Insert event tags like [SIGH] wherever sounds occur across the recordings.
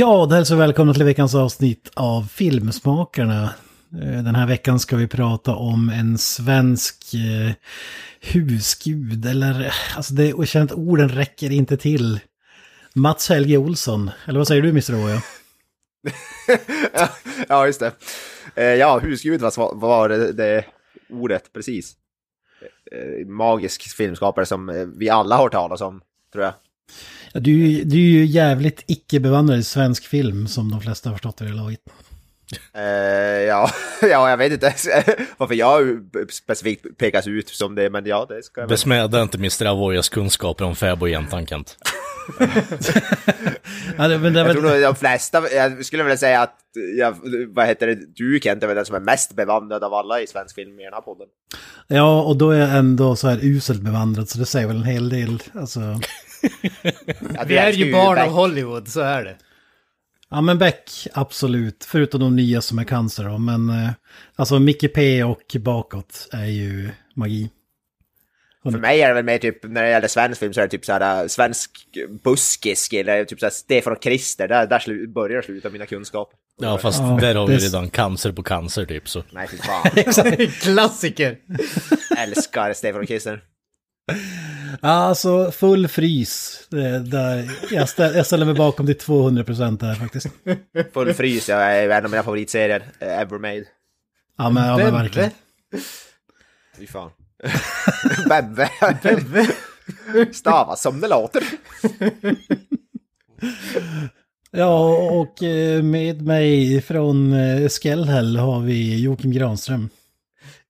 Ja, då hälsar vi välkomna till veckans avsnitt av Filmsmakarna. Eh, den här veckan ska vi prata om en svensk eh, husgud, eller eh, alltså det, jag känner att orden räcker inte till. Mats Helge Olsson, eller vad säger du Mr. Oja? [LAUGHS] ja, just det. Eh, Ja, husgud var, var det, det ordet, precis. Eh, eh Magisk filmskapare som vi alla har hört talas om, tror jag. Ja, du, är ju- du är ju jävligt icke-bevandrad i svensk film, som de flesta har förstått det i laget. Eh, ja, [LAUGHS] ja, jag vet inte [LAUGHS] varför jag specifikt pekas ut som det, men ja, det ska jag. Besmäda inte Mr. Avoyas kunskaper om fäbodjäntan, [LAUGHS] Kent. Ja, det, men det, är Jag tror nog de flesta, jag skulle vilja säga att, ja, vad heter det, du Kent är väl den som är mest bevandrad av alla i svensk film i den här podden. ja, och då är jag ändå så här uselt bevandrad, så det säger väl en hel del. Alltså, Ja, Vi är ju barn Beck. av Hollywood, så är det. Ja men Beck, absolut. Förutom de nya som är cancer då. Men eh, alltså Micke P och bakåt är ju magi. För mig är det väl mer typ, när det gäller svensk film så är det typ såhär svensk buskisk eller typ såhär Stefan och Krister, där, där börjar och slutar mina kunskaper. Ja, fast Ja, där har vi det- redan cancer på cancer typ så. Nej, fy fan. [LAUGHS] Klassiker. Älskar Stefan och Krister. Ja, alltså full frys. Det, där, jag, ställ, jag ställer mig bakom till 200% där faktiskt. Full frys, jag är en av mina favoritserier eh, ever made. Ja men, ja, men verkligen. Fy fan. Bebbe. Stavas som det låter. Ja, och eh, med mig från eh, Skellhäll har vi Joakim Granström.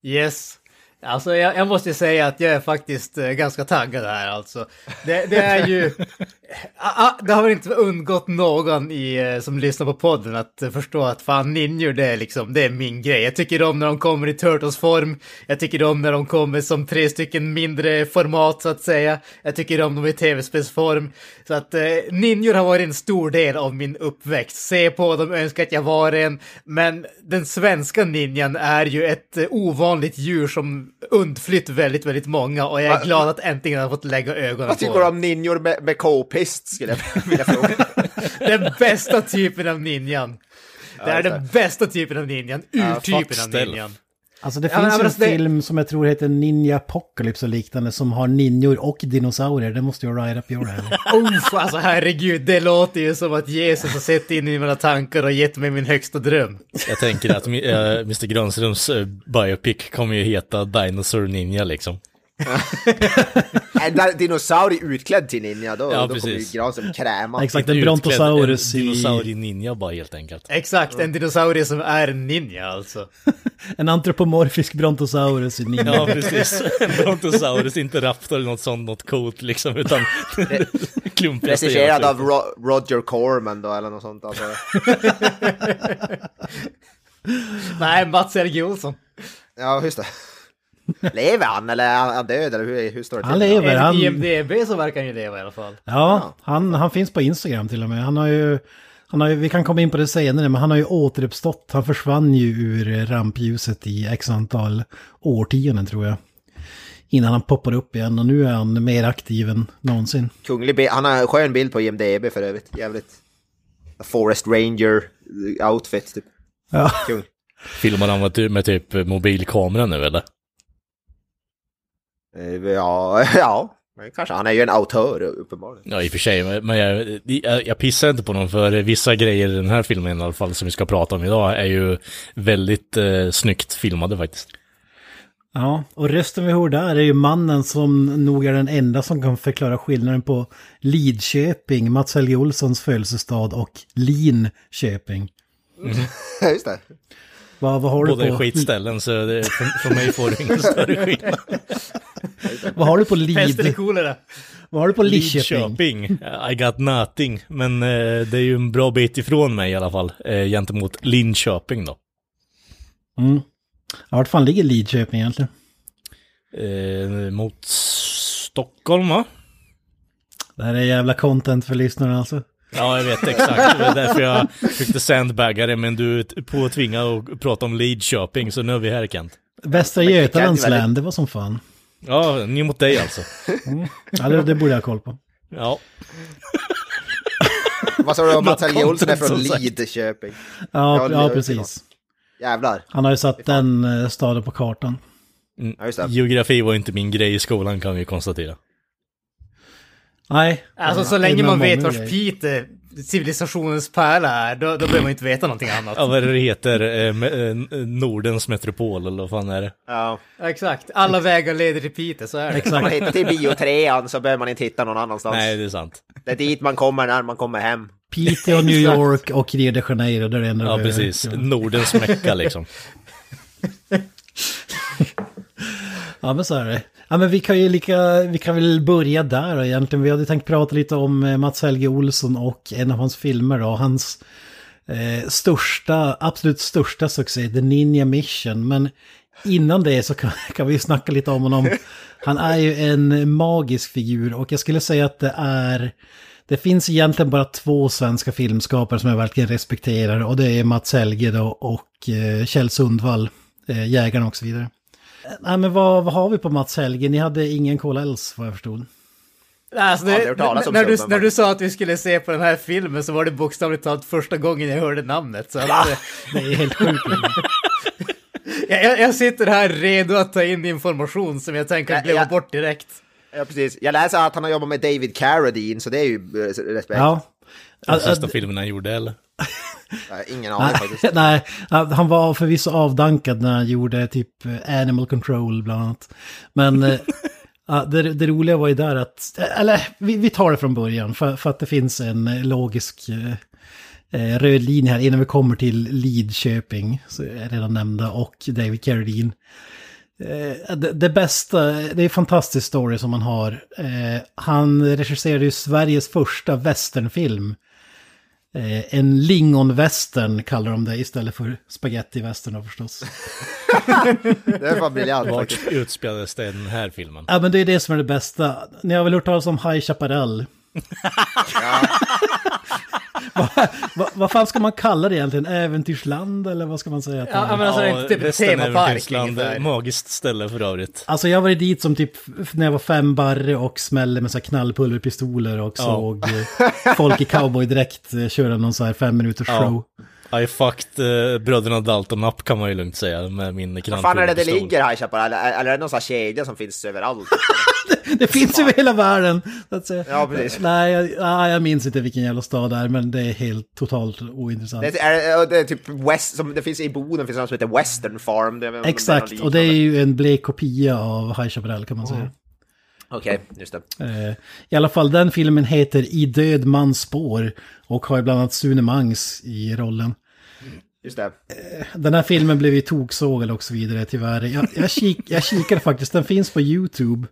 Yes. Alltså jag, jag måste säga att jag är faktiskt eh, ganska taggad här alltså. Det, det är ju... [LAUGHS] Ah, ah, det har väl inte undgått någon i, eh, som lyssnar på podden att förstå att fan ninjor det är liksom, det är min grej. Jag tycker om när de kommer i Turtles-form. Jag tycker om när de kommer som tre stycken mindre format så att säga. Jag tycker om dem i tv-spelsform. Så att eh, ninjor har varit en stor del av min uppväxt. Se på dem, önskar att jag var en. Men den svenska ninjan är ju ett eh, ovanligt djur som undflytt väldigt, väldigt många och jag är glad att äntligen ha fått lägga ögonen Vad på tycker du om ninjor med, med k-pist skulle jag [LAUGHS] vilja fråga. Den bästa typen av ninjan. Det är den bästa typen av ninjan, urtypen av fuck ninjan. Alltså det Ja, men finns ju en alltså, det- film som jag tror heter Ninja Apocalypse och liknande som har ninjor och dinosaurier. Det måste ju right up your alley. [LAUGHS] Uff, alltså herregud, det låter ju som att Jesus har sett in i mina tankar och gett mig min högsta dröm. Jag tänker att äh, Mr. Granströms äh, biopic kommer ju heta Dinosaur Ninja liksom. En [LAUGHS] där dinosaurie utklädd till ninja, då, Ja, då kommer ju som kräma. Exakt, en brontosaurus En i... dinosaurie ninja bara helt enkelt. Exakt, en dinosaurie som är en ninja alltså. [LAUGHS] En antropomorfisk brontosaurus i ninja. Ja, precis. En [LAUGHS] brontosaurus, inte raptor eller något sånt, något coolt liksom, utan klumpigaste Regisserad av Ro- Roger Corman då, eller något sånt. Alltså. Nej, Mats Helge Olsson. Ja, just det. Lever han eller är han död eller hur, hur står det till? Han lever. Han, IMDB så verkar han ju leva i alla fall. ja, han, han finns på Instagram till och med. Han har ju... Han har ju, vi kan komma in på det senare, men han har ju återuppstått. Han försvann ju ur rampljuset i x antal årtionden tror jag. Innan han poppar upp igen och nu är han mer aktiv än någonsin. Kunglig bild. Han har en skön bild på IMDB för övrigt. Jävligt. Forest Ranger outfit typ. Ja, Kung. Filmar han med typ mobilkamera nu eller? Eh, Ja, [LAUGHS] ja. Men Kanske. Han är ju en autör uppenbarligen. Ja, i och för sig, men- jag, jag, jag pissar inte på någon för vissa grejer i den här filmen i alla fall som vi ska prata om idag är ju väldigt eh, snyggt filmade faktiskt. ja, och rösten vi hör där är ju mannen som nog är den enda som kan förklara skillnaden på Lidköping, Mats Helge Olssons födelsestad, och Linköping. [LAUGHS] Just det. Vad, vad har du Båda är på? skitställen så det, för, för mig får det ingen [LAUGHS] större skillnad. Vad har du på Pest eller Lid? kolera. Vad har du på Lidköping? Lidköping. I got nothing. Men eh, det är ju en bra bit ifrån mig i alla fall. Eh, gentemot Linköping då. Mm. Ja, vart fan ligger Lidköping egentligen? Eh, mot Stockholm va? Det här är jävla content för lyssnarna alltså. Ja, jag vet exakt. Det var därför jag försökte sandbagga det, men du är påtvingad att prata om Lidköping, så nu är vi här Kent. Västra Götalands län, det var som fan. Ja, ni mot dig alltså. Ja, det, det borde jag ha koll på. Ja. [LAUGHS] Vad sa du om Något Helge Olsson är från. Lidköping? Ja, Ja, ja precis. Jävlar. Han har ju satt den eh, staden på kartan. Ja, just det. Geografi var inte min grej i skolan kan vi konstatera. Nej. Alltså så länge man vet vars grejer. Pite civilisationens pärla är, då, då behöver man inte veta någonting annat. Ja, vad det heter? Eh, me- eh, Nordens metropol, eller vad fan är det? Ja. Exakt, alla vägar leder till Pite, så är det. Om man Exakt. hittar till biotrean så behöver man inte hitta någon annanstans. Nej, det är sant. Det är dit man kommer när man kommer hem. Piteå, New York och Rio de Janeiro, det är det enda Ja, precis. Nordens mecka liksom. [LAUGHS] Ja, men så är det. Ja, men vi kan ju lika, vi kan väl börja där egentligen. Vi hade tänkt prata lite om eh, Mats Helge Olsson och en av hans filmer då. Hans eh, största, absolut största succé, The Ninja Mission. Men innan det så kan, kan vi snacka lite om honom. [LAUGHS] Han är ju en magisk figur och jag skulle säga att det är... Det finns egentligen bara två svenska filmskapare som jag verkligen respekterar och det är Mats Helge då och eh, Kjell Sundvall, eh, Jägarna och så vidare. Nej men vad, vad har vi på Mats Helge? Ni hade ingen koll alls vad jag förstod. Alltså, det, om när, du, när du sa att vi skulle se på den här filmen så var det bokstavligt talat första gången jag hörde namnet. Så att, eh, Det är helt sjukt. [LAUGHS] jag, jag- sitter här redo att ta in information som jag tänker Ja, glömma ja. bort direkt. Ja, precis. Jag läser att han har jobbat med David Carradine, så det är ju eh, respekt. ja. Den första filmen han gjorde, eller? [LAUGHS] Nej, Ingen aning [LAUGHS] Nej, faktiskt. nej, han var förvisso avdankad när han gjorde typ eh, Animal Control bland annat. Men eh, [LAUGHS] det, det roliga var ju där att, eller vi, vi tar det från början för, för att det finns en eh, logisk eh, eh, röd linje här innan vi kommer till Lidköping, så är redan nämnda, och David Carradine. Eh, det, det bästa, det är en fantastisk story som han har. Eh, han regisserade ju Sveriges första westernfilm. Eh, en lingonvästern kallar de det istället för spagettivästern förstås. [LAUGHS] Det är fan briljant Vart utspelades den här filmen? Ja men det är det som är det bästa. Ni har väl hört talas om High Chaparral? [LAUGHS] Vad va, vad fan ska man kalla det egentligen? Äventyrsland eller vad ska man säga? Att det Ja, är? men alltså, det är inte typ en resten temapark ungefär. Magiskt ställe för övrigt. Alltså jag var dit som typ när jag var fem barre och smällde med så här knallpulverpistoler och Ja. såg eh, folk i cowboydräkt eh, köra någon så här fem minuters Ja. show. I fucked eh, bröderna Dalton up kan man ju lugnt säga med min Vad fan är det det knallpulverpistol. ligger High Chaparral? Eller, eller är det någon sån här kedja som finns överallt? [LAUGHS] Det finns ju i hela världen. Så att säga. Ja, precis. Nej, jag, nej, jag minns inte vilken jävla stad det är, men det är helt totalt ointressant. Det är, det är typ West, som det finns i Boden, finns något som heter Western Farm. Det Exakt, och det är ju en blek kopia av High Chaparral kan man säga. Okej, just det. Eh, I alla fall, den filmen heter I död mans spår och har bland annat Sune Mangs i rollen. Just det. Den här filmen blev ju toksågad och så vidare tyvärr. Jag, jag, kik, jag kikade faktiskt, den finns på YouTube.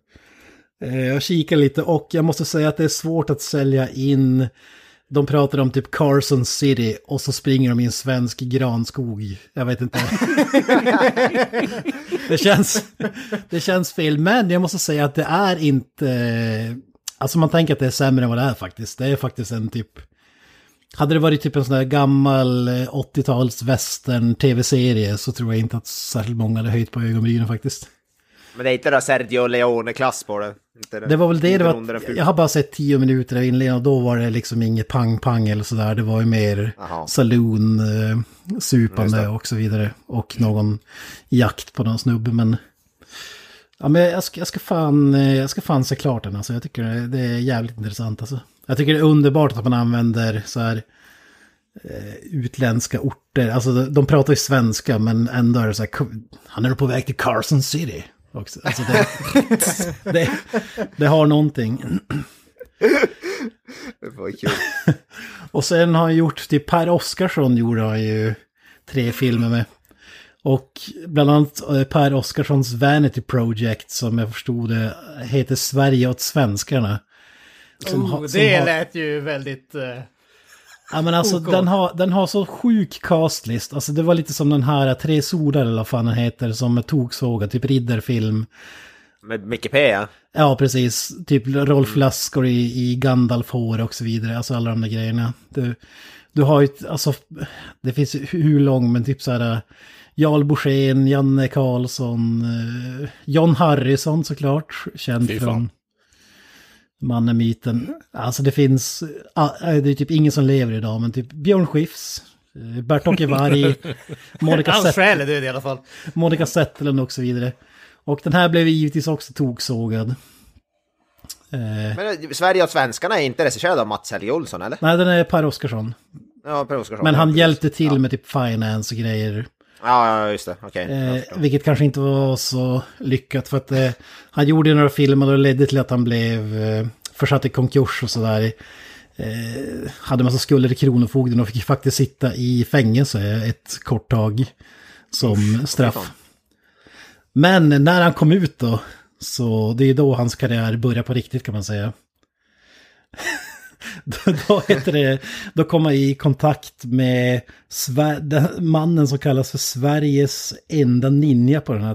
Eh, Jag kikade lite och jag måste säga att det är svårt att sälja in. De pratar om typ Carson City och så springer de i en svensk granskog. Jag vet inte. [LAUGHS] det, känns, det känns fel, men jag måste säga att det är inte... Alltså man tänker att det är sämre än vad det är faktiskt. Det är faktiskt en typ... Hade det varit typ en sån där gammal eh, 80-tals western tv-serie så tror jag inte att särskilt många hade höjt på ögonbrynen faktiskt. Men det är inte då Sergio Leone-klass på det. Inte Det var väl det det var. Jag har bara sett tio minuter av inledningen och då var det liksom inget pang-pang eller sådär. Det var ju mer saloon, eh, supande och så vidare. Och någon jakt på någon snubbe men... Ja men jag ska, jag ska fan, eh, jag ska fan se klart den alltså. Jag tycker det, är jävligt intressant alltså. Jag tycker det är underbart att man använder så här eh, utländska orter. Alltså de, de pratar ju svenska men ändå är det så här, han är på väg till Carson City. Också. Alltså det, [LAUGHS] det, det har någonting. Det var kul. [LAUGHS] Och sen har han gjort, typ Per Oscarsson gjorde han ju tre filmer med. Och bland annat eh, Per Oskarssons Vanity Project som jag förstod det heter Sverige åt svenskarna. Som oh, som det har- lät ju väldigt... eh, Ja men alltså OK. den har, den har så sjuk castlist. Alltså det var lite som den här Tre Sordar eller vad fan den heter som toksågad, typ riddarfilm. Med Micke P, ja. Ja precis, typ Rolf Lassgård i, i Gandalf-hår och så vidare. Alltså alla de där grejerna. Du, du har ju, alltså det finns hur lång men typ så här Jarl Borssén, Janne Karlsson, eh, John Harrison såklart, känd från Mannen-myten. Alltså det finns, ah, det är typ ingen som lever idag, men typ Björn Skifs, eh, Bert-Åke Varg, [LAUGHS] Monica, Hans Zett, själ är död i alla fall. Monica Zetterlund och så vidare. Och den här blev givetvis också toksågad. Eh, Men eh, Sverige och svenskarna är inte regisserad av Mats Helge Olsson, eller? nej, den är Per Oscarsson. Ja, Per Oscarsson. Men ja, han precis. hjälpte till ja. med typ finance och grejer. Ja, ja, just det. Jag Eh, vilket kanske inte var så lyckat för att eh, han gjorde några filmer och det ledde till att han blev eh, försatt i konkurs och sådär. Eh, hade massa skulder till Kronofogden och fick faktiskt sitta i fängelse ett kort tag som straff. Men när han kom ut då, så det är då hans karriär börjar på riktigt kan man säga. [LAUGHS] då, då, heter det, då kom han i kontakt med Sver- mannen som kallas för Sveriges enda ninja på den här,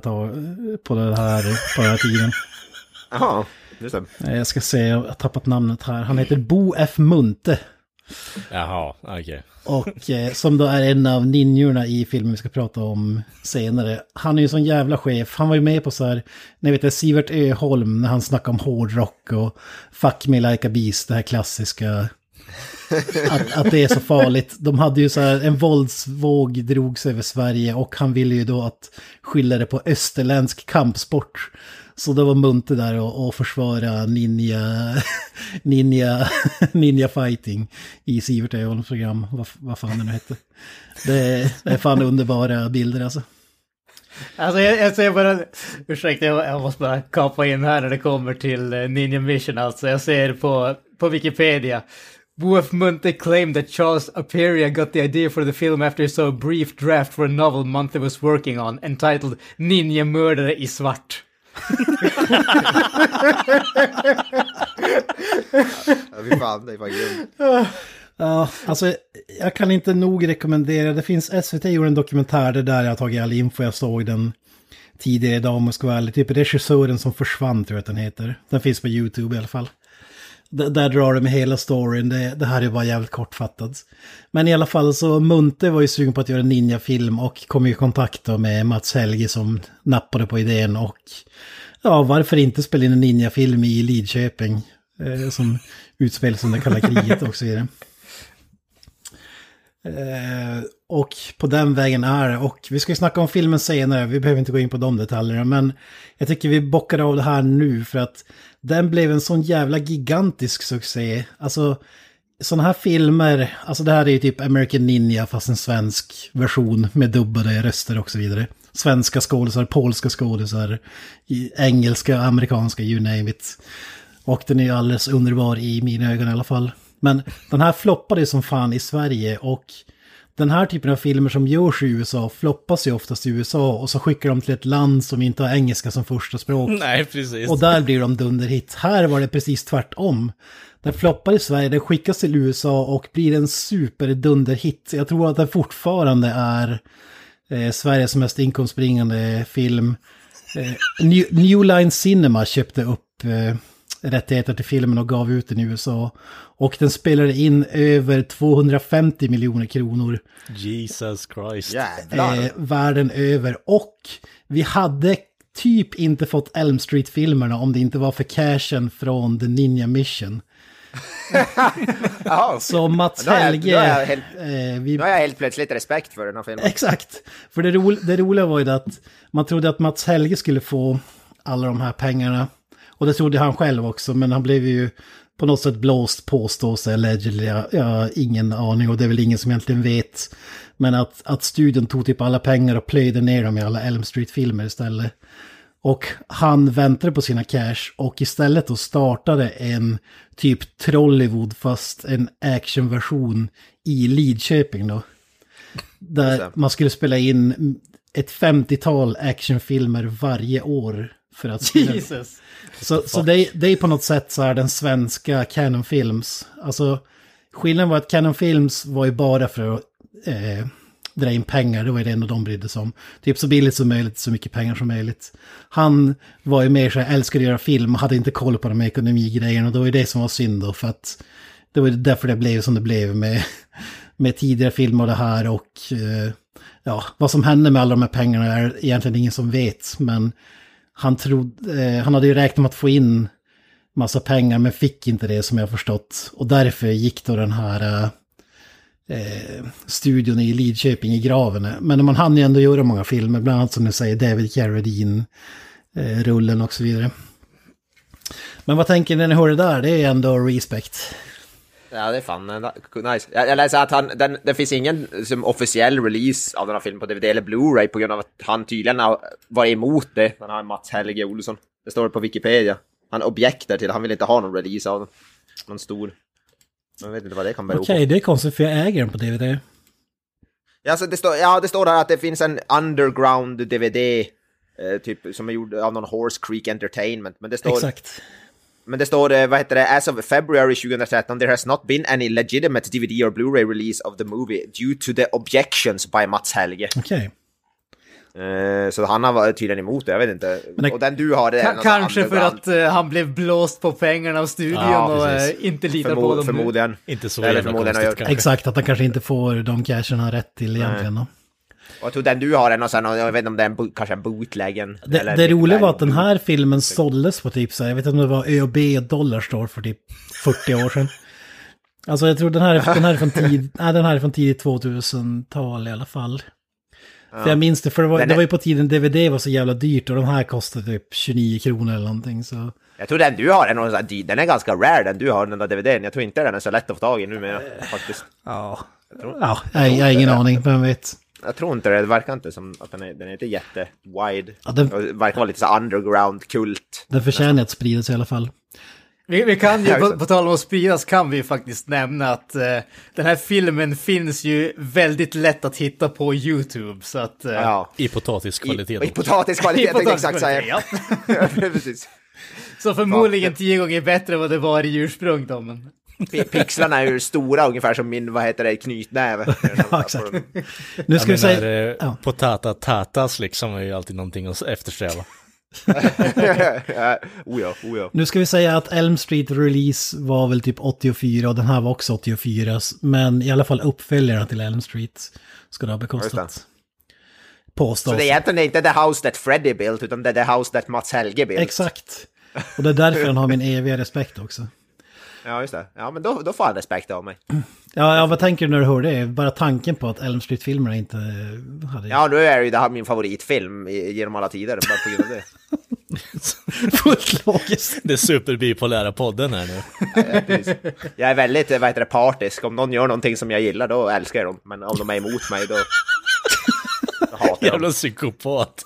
på den här, på den här tiden. [LAUGHS] Jaha, just det. Eh, Jag ska se, jag har tappat namnet här. Han heter Bo F. Munte. Jaha, okej. Och eh, som då är en av ninjorna i filmen vi ska prata om senare. Han är ju sån jävla chef. Han var ju med på så här, ni vet det, Sivert Öholm när han snackade om hårdrock och Fuck Me Like a Beast, det här klassiska. Att, att det är så farligt. De hade ju så här, en våldsvåg drogs över Sverige och han ville ju då att skylla det på österländsk kampsport. Så då var Munte där och, och försvara ninja, [LAUGHS] ninja, [LAUGHS] ninja fighting i Sivert Öholms program, vad, vad fan det nu hette. Det, är- det är fan underbara bilder alltså. Alltså jag, jag ser bara, ursäkta jag, jag måste bara kapa in här när det kommer till eh, Ninja Mission alltså. Jag ser på, på Wikipedia. Bo Munte claimed that Charles Aperia got the idea for the film after he saw a brief draft for a novel Munte was working on entitled Ninja mördare i svart. Ja, fy fan, det var grymt. Ja, alltså jag kan inte nog rekommendera, det finns, SVT gjorde en dokumentär det där jag har tagit all info, jag såg den tidigare idag om jag ska vara ärlig, typ regissören som försvann tror jag att den heter. Den finns på YouTube i alla fall. Där drar du med hela storyn, det, det här är bara jävligt kortfattat. Men i alla fall så Munte var ju sugen på att göra en ninjafilm och kom i kontakt då med Mats Helge som nappade på idén och ja, varför inte spela in en ninjafilm i Lidköping eh, som utspel som under kalla kriget och så vidare. Eh, och på den vägen är det. Och vi ska ju snacka om filmen senare, vi behöver inte gå in på de detaljerna. Men jag tycker vi bockar av det här nu för att den blev en sån jävla gigantisk succé. Alltså sådana här filmer, alltså det här är ju typ American Ninja fast en svensk version med dubbade röster och så vidare. Svenska skådisar, polska skådisar, engelska, amerikanska, you name it. Och den är ju alldeles underbar i mina ögon i alla fall. Men den här floppade ju som fan i Sverige och den här typen av filmer som görs i USA floppas ju oftast i USA och så skickar de till ett land som inte har engelska som första språk. Nej, precis. Och där blir de dunderhit. Här var det precis tvärtom. Den floppar i Sverige, den skickas till USA och blir en superdunderhit. Jag tror att den fortfarande är eh, Sveriges mest inkomstbringande film. Eh, New, New Line Cinema köpte upp eh, rättigheter till filmen och gav ut den i USA. Och den spelade in över 250 miljoner kronor Jesus Christ. Eh, världen över. Och vi hade typ inte fått Elm Street-filmerna om det inte var för cashen från The Ninja Mission. [LAUGHS] Så Mats Helge... eh, vi, nu har jag helt plötsligt respekt för den här filmen. Exakt. För det, ro, det roliga var ju det att man trodde att Mats Helge skulle få alla de här pengarna. Och det trodde han själv också, men han blev ju på något sätt blåst påstås allegedly. Jag, jag har ingen aning och det är väl ingen som egentligen vet. Men att, att studion tog typ alla pengar och plöjde ner dem i alla Elm Street-filmer istället. Och han väntade på sina cash och istället då startade en typ Trollywood fast en actionversion i Lidköping då. Där man skulle spela in ett 50-tal actionfilmer varje år för att [LAUGHS] Jesus. Så, så det, är- det är på något sätt så här den svenska Canon Films. Alltså skillnaden var att Canon Films var ju bara för att eh, dra in pengar, det var ju det enda de brydde sig om. Typ så billigt som möjligt, så mycket pengar som möjligt. Han var ju mer så här, älskade att göra film och hade inte koll på de här ekonomigrejerna. Och det var ju det som var synd då, för att det var ju därför det blev som det blev med, [LAUGHS] med tidigare filmer och det här och eh, ja, vad som hände med alla de här pengarna är egentligen ingen som vet, men han, trodde, eh, han hade ju räknat med att få in massa pengar men fick inte det som jag förstått. Och därför gick då den här eh, eh, studion i Lidköping i graven. Men man hann ju ändå göra många filmer, bland annat som du säger David Carradine, eh, rullen och så vidare. Men vad tänker ni när ni hör det där? Det är ändå respect. Ja, det är fan eh, nice. Jag, jag läser att han, den, det finns ingen som officiell release av den här filmen på DVD eller Blu-ray på grund av att han tydligen har varit emot det. Den här Mats Helge Olsson. Det står på Wikipedia. Han objekter till, han vill inte ha någon release av den. Någon stor. Jag vet inte vad det kan bero Okej, det är konstigt för jag äger den på DVD. Ja, alltså det står, ja, det står här att det finns en underground DVD, eh, typ som är gjord av någon Horse Creek Entertainment. Men det står, Exakt. Men det står, eh, vad heter det, as of February 2013 there has not been any legitimate DVD or Blu-ray release of the movie due to the objections by Mats Helge. Okej. Eh, så han har varit tydligen emot det, jag vet inte. det- Och den du har det är kanske för att eh, han blev blåst på pengarna av studion Ja, och eh, inte litar på Förmo- dem nu. förmodligen. Inte så Eller jävla förmodligen konstigt kanske. Exakt, att han kanske inte får de cashen han har rätt till egentligen. då. Och jag tror den du har är någon sån, jag vet inte om det är en, kanske en bootleggen. Det, eller det roliga var att den här filmen såldes på typ så jag vet inte om det var ÖB dollar store för typ 40 år sedan. Alltså jag tror den här, den här är från [LAUGHS] tid, nej, den här är från tidigt 2000-tal i alla fall. För jag minns det, för det var, Den det var ju på tiden DVD var så jävla dyrt och de här kostade typ 29 kronor eller någonting. Så. Jag tror den du har är någon sån här, den är ganska rare den du har, den där DVDn. Jag tror inte den är så lätt att få tag i numera faktiskt. Ja, ja jag, jag har ingen aning, vem vet. Jag tror inte det, det verkar inte som att den är, den är inte jätte-wide. Ja, den- Det verkar vara lite så underground-kult. Den förtjänar att spridas i alla fall. Vi, vi kan ju, Ja, på, på tal om att spridas kan vi ju faktiskt nämna att eh, den här filmen finns ju väldigt lätt att hitta på YouTube. Så att... eh, Ja. I potatiskvalitet. I, i potatiskvalitet, [LAUGHS] tänkte exakt. Ja. [LAUGHS] Ja, Precis. Så förmodligen tio gånger bättre än vad det var i ursprung då, men... Pi- Pixlarna är ju stora ungefär som min, vad heter det, knytnäve. [LAUGHS] Ja, exakt. Nu ska Jag vi säga... eh, ja. potata tatas liksom är ju alltid någonting att eftersträva. Oh [LAUGHS] ja, oh ja. Nu ska vi säga att Elm Street Release var väl typ 84 och den här var också 84. Men i alla fall uppföljarna till Elm Street ska det ha bekostat. Påstås. Så det är egentligen inte the house that Freddy built, utan det är the house that Mats Helge built. Exakt. Och det är därför han har min eviga respekt också. Ja, just det. Ja, men då, då får han respekt av mig. Ja, ja, vad tänker du när du hör det? Bara tanken på att Elm Street-filmerna inte hade... Ja, nu är det ju det här min favoritfilm i- genom alla tider, bara på grund av det. [LAUGHS] Fullt logiskt. Det är superbipolära podden här nu. Jag är väldigt, vad heter det, partisk. Om någon gör någonting som jag gillar, då älskar jag dem. Men om de är emot mig, då... då hatar jag dem. Jävla psykopat.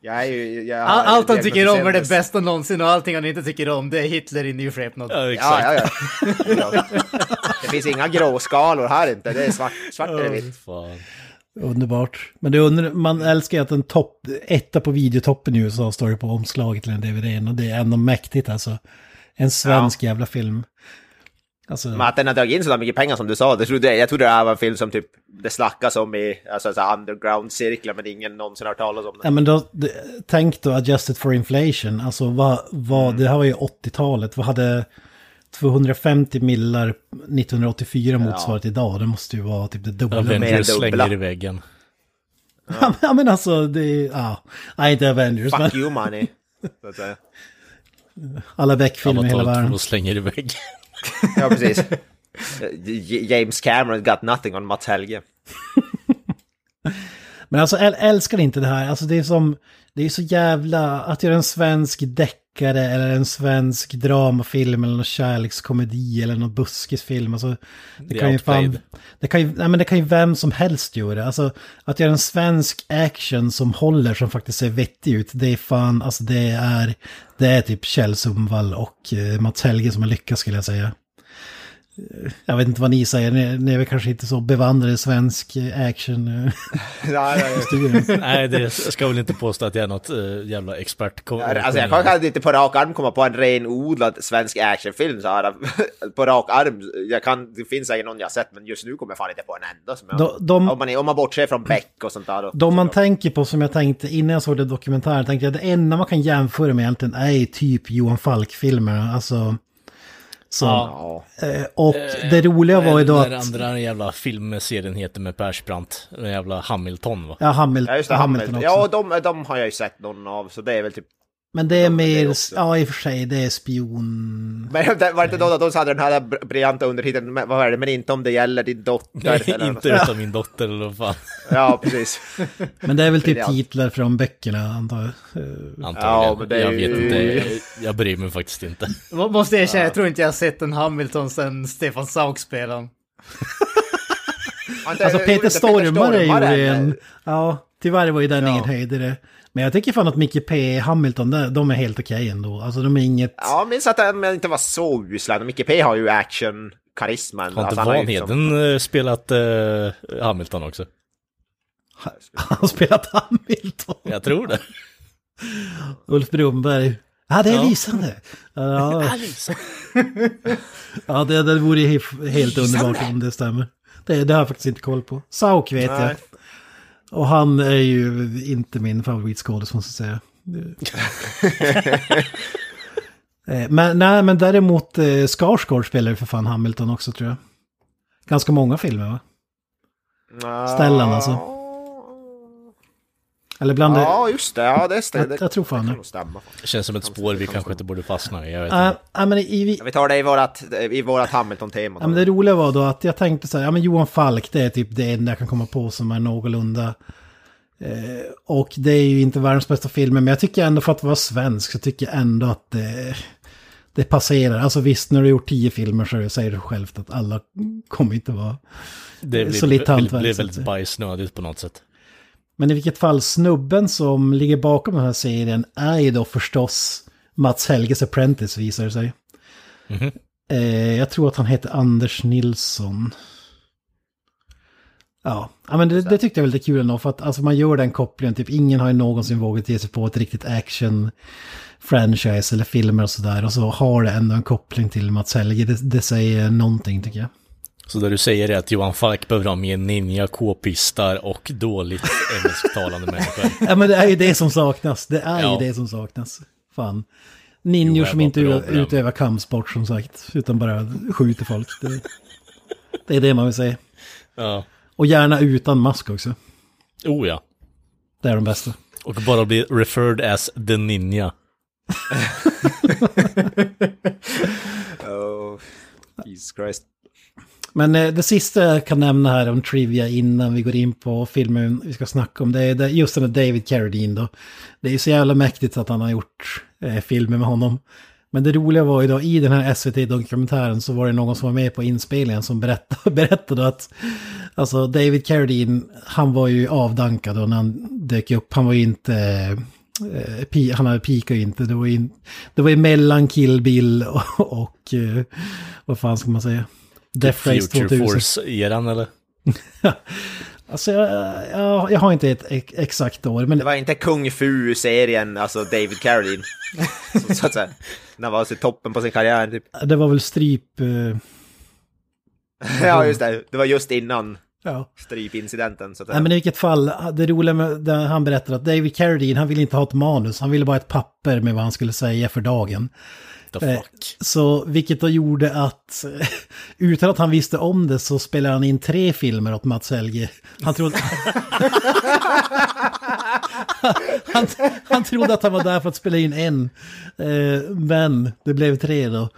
Jag är ju... Jag, All, allt han tycker om är det bästa någonsin och allting han inte tycker om det är Hitler i ny skepnad. Ja, exakt. Ja, ja, ja. Det finns inga gråskalor här inte. Det är svart, svart eller vitt. Underbart. Men det undrar, man älskar ju att en topp, etta på videotoppen i USA står det på omslaget till en DVD. Och det är ändå mäktigt alltså. En svensk jävla film. Alltså, Men att den har dragit in så mycket pengar som du sa, det trodde, jag trodde det här var en film som typ det snackas om i alltså, underground-cirklar, men ingen någonsin har talas om Ja den. men då, det, tänk då adjusted for inflation, alltså vad, vad, det här var ju 80-talet, vad hade 250 millar 1984 motsvarat idag? Det måste ju vara typ det dubbla. Mer än Avengers slänger i väggen. Ja, men- [LAUGHS] ja men alltså, det är, ja, nej inte Avengers, men Fuck you money. [LAUGHS] Alla Beck-filmer i hela världen. 2 slänger i väggen. Ja, precis. James Cameron got nothing on Mats Helge. Men alltså äl, älskar inte det här, alltså det är som, det är så jävla, att göra en svensk deckare eller en svensk dramafilm eller någon kärlekskomedi eller någon buskisfilm, alltså det The kan ju fan, det kan ju, nej men det kan ju vem som helst göra, alltså att göra en svensk action som håller, som faktiskt ser vettig ut, det är fan, alltså det är, det är typ Kjell Sundvall och eh, Mats Helge som har lyckats skulle jag säga. Jag vet inte vad ni säger, ni, ni är väl kanske inte så bevandrade i svensk eh, action. eh, [LAUGHS] Nej, nej. Nej, det ska väl inte påstå att jag är något uh, jävla expert. Alltså jag kan kanske inte på rak arm komma på en renodlad svensk actionfilm så här. [LAUGHS] På rak arm, jag kan, det finns säkert någon jag sett men just nu kommer jag fan inte på en enda som jag... De- de- om, man, om man bortser från Beck och sånt där. Då. De man tänker på som jag tänkte innan jag såg det dokumentären, tänkte jag det enda man kan jämföra med egentligen är typ Johan Falk-filmerna. Alltså, som, Ja. eh, och det roliga var ju då Den att... andra jävla filmserien heter med Persbrandt. Den jävla Hamilton va? Ja, Hamilton, Ja just det, Hamilton Hamilton. också. Ja, de, de har jag ju sett någon av, så det är väl typ... Men det är det mer, också. ja i och för sig, det är spion... Men [LAUGHS] det var inte då att de hade den här br- briljanta undertiteln, men vad är det, men inte om det gäller din dotter? Nej, eller inte något. utan min dotter eller vad fan. Ja, precis. [LAUGHS] Men det är väl typ titlar från böckerna, antar jag. Antagligen. Ja, det är jag vet inte. Jag bryr mig faktiskt inte. Må- Måste erkänna, jag tror inte jag har sett en Hamilton sen Stefan Sauk spelade. honom. [LAUGHS] Alltså Peter Stormare gjorde en... Ja, tyvärr var ju den ingen höjdare. Men jag tycker fan att Micke P. Hamilton, de- de är helt okej ändå. Alltså de är inget... Ja, jag minns att den inte var så usla. Micke P har ju action-karisman. Har inte Alltså, han har ju liksom- Vanheden eh, spelat eh, Hamilton också? Han har spelat Hamilton. Jag tror det. [LAUGHS] Ulf Brumberg. Ja, det är Ja. lysande. Ja, [LAUGHS] [LAUGHS] ja det, det vore helt underbart om det stämmer. Det, det har jag faktiskt inte koll på. Sauk vet jag. Och han är ju inte min favoritskådis måste jag säga. [LAUGHS] Eh, men, nej, men däremot eh, Skarsgård spelar ju för fan Hamilton också tror jag. Ganska många filmer va? Stellan, alltså. Eller bland Ja, just det. Ja, det stämmer. Jag- jag tror fan det. det. kan stämma. Det känns som ett spår vi kanske inte borde fastna i. Jag vet det. inte. Äh, men i, Ja, Vi tar det i vårat, i vårat Hamilton-tema. Men det roliga var då att jag tänkte så här, ja men Johan Falk det är typ det enda jag kan komma på som är någorlunda. Eh, och det är ju inte världens bästa filmer, men jag tycker ändå för att vara svensk så tycker jag ändå att det, det passerar. Alltså visst, när du har gjort tio filmer så säger du självt att alla kommer inte vara... Det blir, så lite blir, hantverk, blir så att väldigt bajsnödigt på något sätt. Men i vilket fall, snubben som ligger bakom den här serien är ju då förstås Mats Helges Apprentice visar det sig. Mhm. Eh, jag tror att han heter Anders Nilsson. Ja, ja men det, det tyckte jag var lite kul ändå för att alltså, man gör den kopplingen. Typ ingen har ju någonsin vågat ge sig på ett riktigt action franchise eller filmer och sådär. Och så har det ändå en koppling till Mats Helge. Det, det säger någonting tycker jag. Så det du säger är att Johan Falk behöver ha mer ninja, k-pistar och dåligt engelsktalande människor. [LAUGHS] Ja men det är ju det som saknas. Det är Ja. ju det som saknas. Fan. Jo, Ninjor som inte utövar kampsport som sagt. Utan bara skjuter folk. Det, det är det man vill säga. Ja. Och gärna utan mask också. Oh ja. Det är de bästa. Och bara bli referred as the ninja. [LAUGHS] Oh, Jesus Christ. Men eh, det sista jag kan nämna här om Trivia innan vi går in på filmen vi ska snacka om. Det är just den där David Carradine då. Det är ju så jävla mäktigt att han har gjort eh, filmer med honom. Men det roliga var ju då i den här SVT-dokumentären så var det någon som var med på inspelningen som berättade, [LAUGHS] berättade att alltså David Carradine, han var ju avdankad då när han dök upp. Han var ju inte, eh, pi, han hade pika inte. Det var ju, det var ju mellan Kill Bill [LAUGHS] och, och eh, vad fan ska man säga? Death Race Future 2000. Force-eran eller? [LAUGHS] Alltså jag, jag, jag har inte ett ex- exakt år, men Det var inte Kung Fu-serien, alltså David Carradine. [LAUGHS] så, så att säga. När han var i toppen på sin karriär, typ. det var väl stryp... eh, [LAUGHS] Ja, just det. Det var just innan ja. strypincidenten. Så att Nej men i vilket fall, det roliga med det han berättar att David Carradine, han ville inte ha ett manus, han ville bara ett papper med vad han skulle säga för dagen. The Eh, fuck? Så vilket då gjorde att, [LAUGHS] utan att han visste om det så spelade han in tre filmer åt Mats Helge. Han trodde... [LAUGHS] han, han trodde att han var där för att spela in en. Eh, men det blev tre då.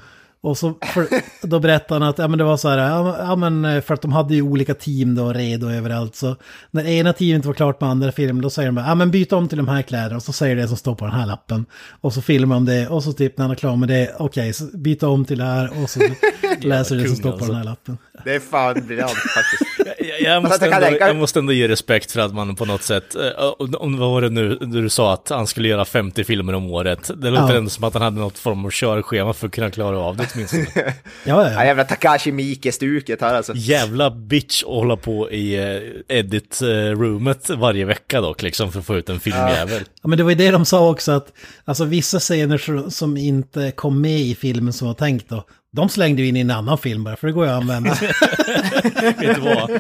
Och så för, då berättade han att ja, men det var så här, ja, men eh, för att de hade ju olika team då redo överallt. Så när ena teamet inte var klart med andra filmen då säger de bara, ja men byt om till de här kläderna. Och så säger det som står på den här lappen. Och så filmar de det och så typ när han är klar med det, okej, så byta om till det här och så [LAUGHS] läser det som står på alltså. den här lappen. Det är fan briljant faktiskt. Jag, jag, måste ändå, jag måste ändå ge respekt för att man på något sätt, eh, om vad var det nu du sa att han skulle göra 50 filmer om året. Det låter Ja. ändå som att han hade något form av körschema för att kunna klara av det åtminstone. [LAUGHS] Ja, Ja, ja. jävla Takashi Miike-stuket här alltså. Jävla bitch att hålla på i eh, edit-roomet varje vecka dock, liksom för att få ut en filmjävel. ja, men det var ju det de sa också att alltså vissa scener som- som inte kom med i filmen som var tänkt då, de slängde ju in i en annan film bara, för det går ju att använda. [LAUGHS] Vet du vad?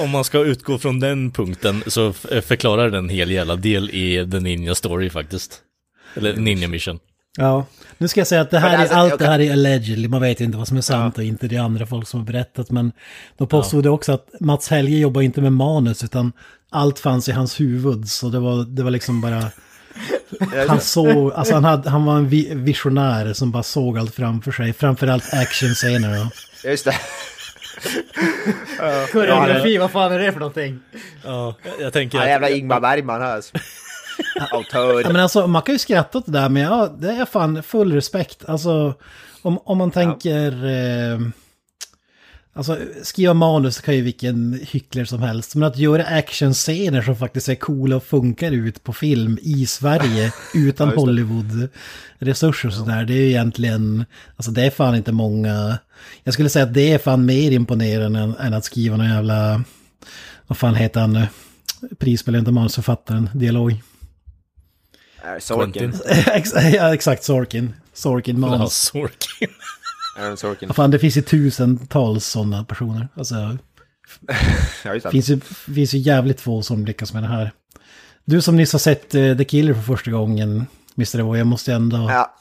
Om man ska utgå från den punkten så förklarar den en hel jävla del i The Ninja Story faktiskt. Eller Ninja Mission. Ja, nu ska jag säga att det här alltså, är, allt jag det kan- här är allegedly, man vet inte vad som är sant och inte, det är andra folk som har berättat, men de påstod det också att Mats Helge jobbar inte med manus, utan allt fanns i hans huvud, så det var, det var liksom bara... Han såg, alltså han, hade, han var en vi- visionär som bara såg allt framför sig, framförallt actionscener. då. Just det. Koreografi, vad fan är det för någonting? Ja, jag- jag tänker Ja, jävla Ingmar Bergman här alltså. Ja, Autör. men alltså, man kan ju skratta åt det där, men ja, det är fan full respekt. Alltså, om, om man tänker... Eh, alltså, skriva manus kan ju vilken hycklare som helst. Men att göra actionscener som faktiskt är coola och funkar ut på film i Sverige [LAUGHS] utan Hollywood-resurser och sådär. Det är ju egentligen... Alltså det är fan inte många... Jag skulle säga att det är fan mer imponerande än, än att skriva någon jävla... Vad fan heter han nu? Prisbelönta manusförfattaren, dialog. Äh, Sorkin. [LAUGHS] Ja, exakt, Sorkin. Sorkin Ja, manus. Sorkin. [LAUGHS] Aaron Sorkin. Ja, Fan, det finns ju tusentals sådana personer. Alltså, [LAUGHS] Ja, det finns ju, finns ju jävligt få som lyckas med det här. Du som nyss har sett eh, The Killer för första gången, Mr. Evo, jag måste ändå Ja,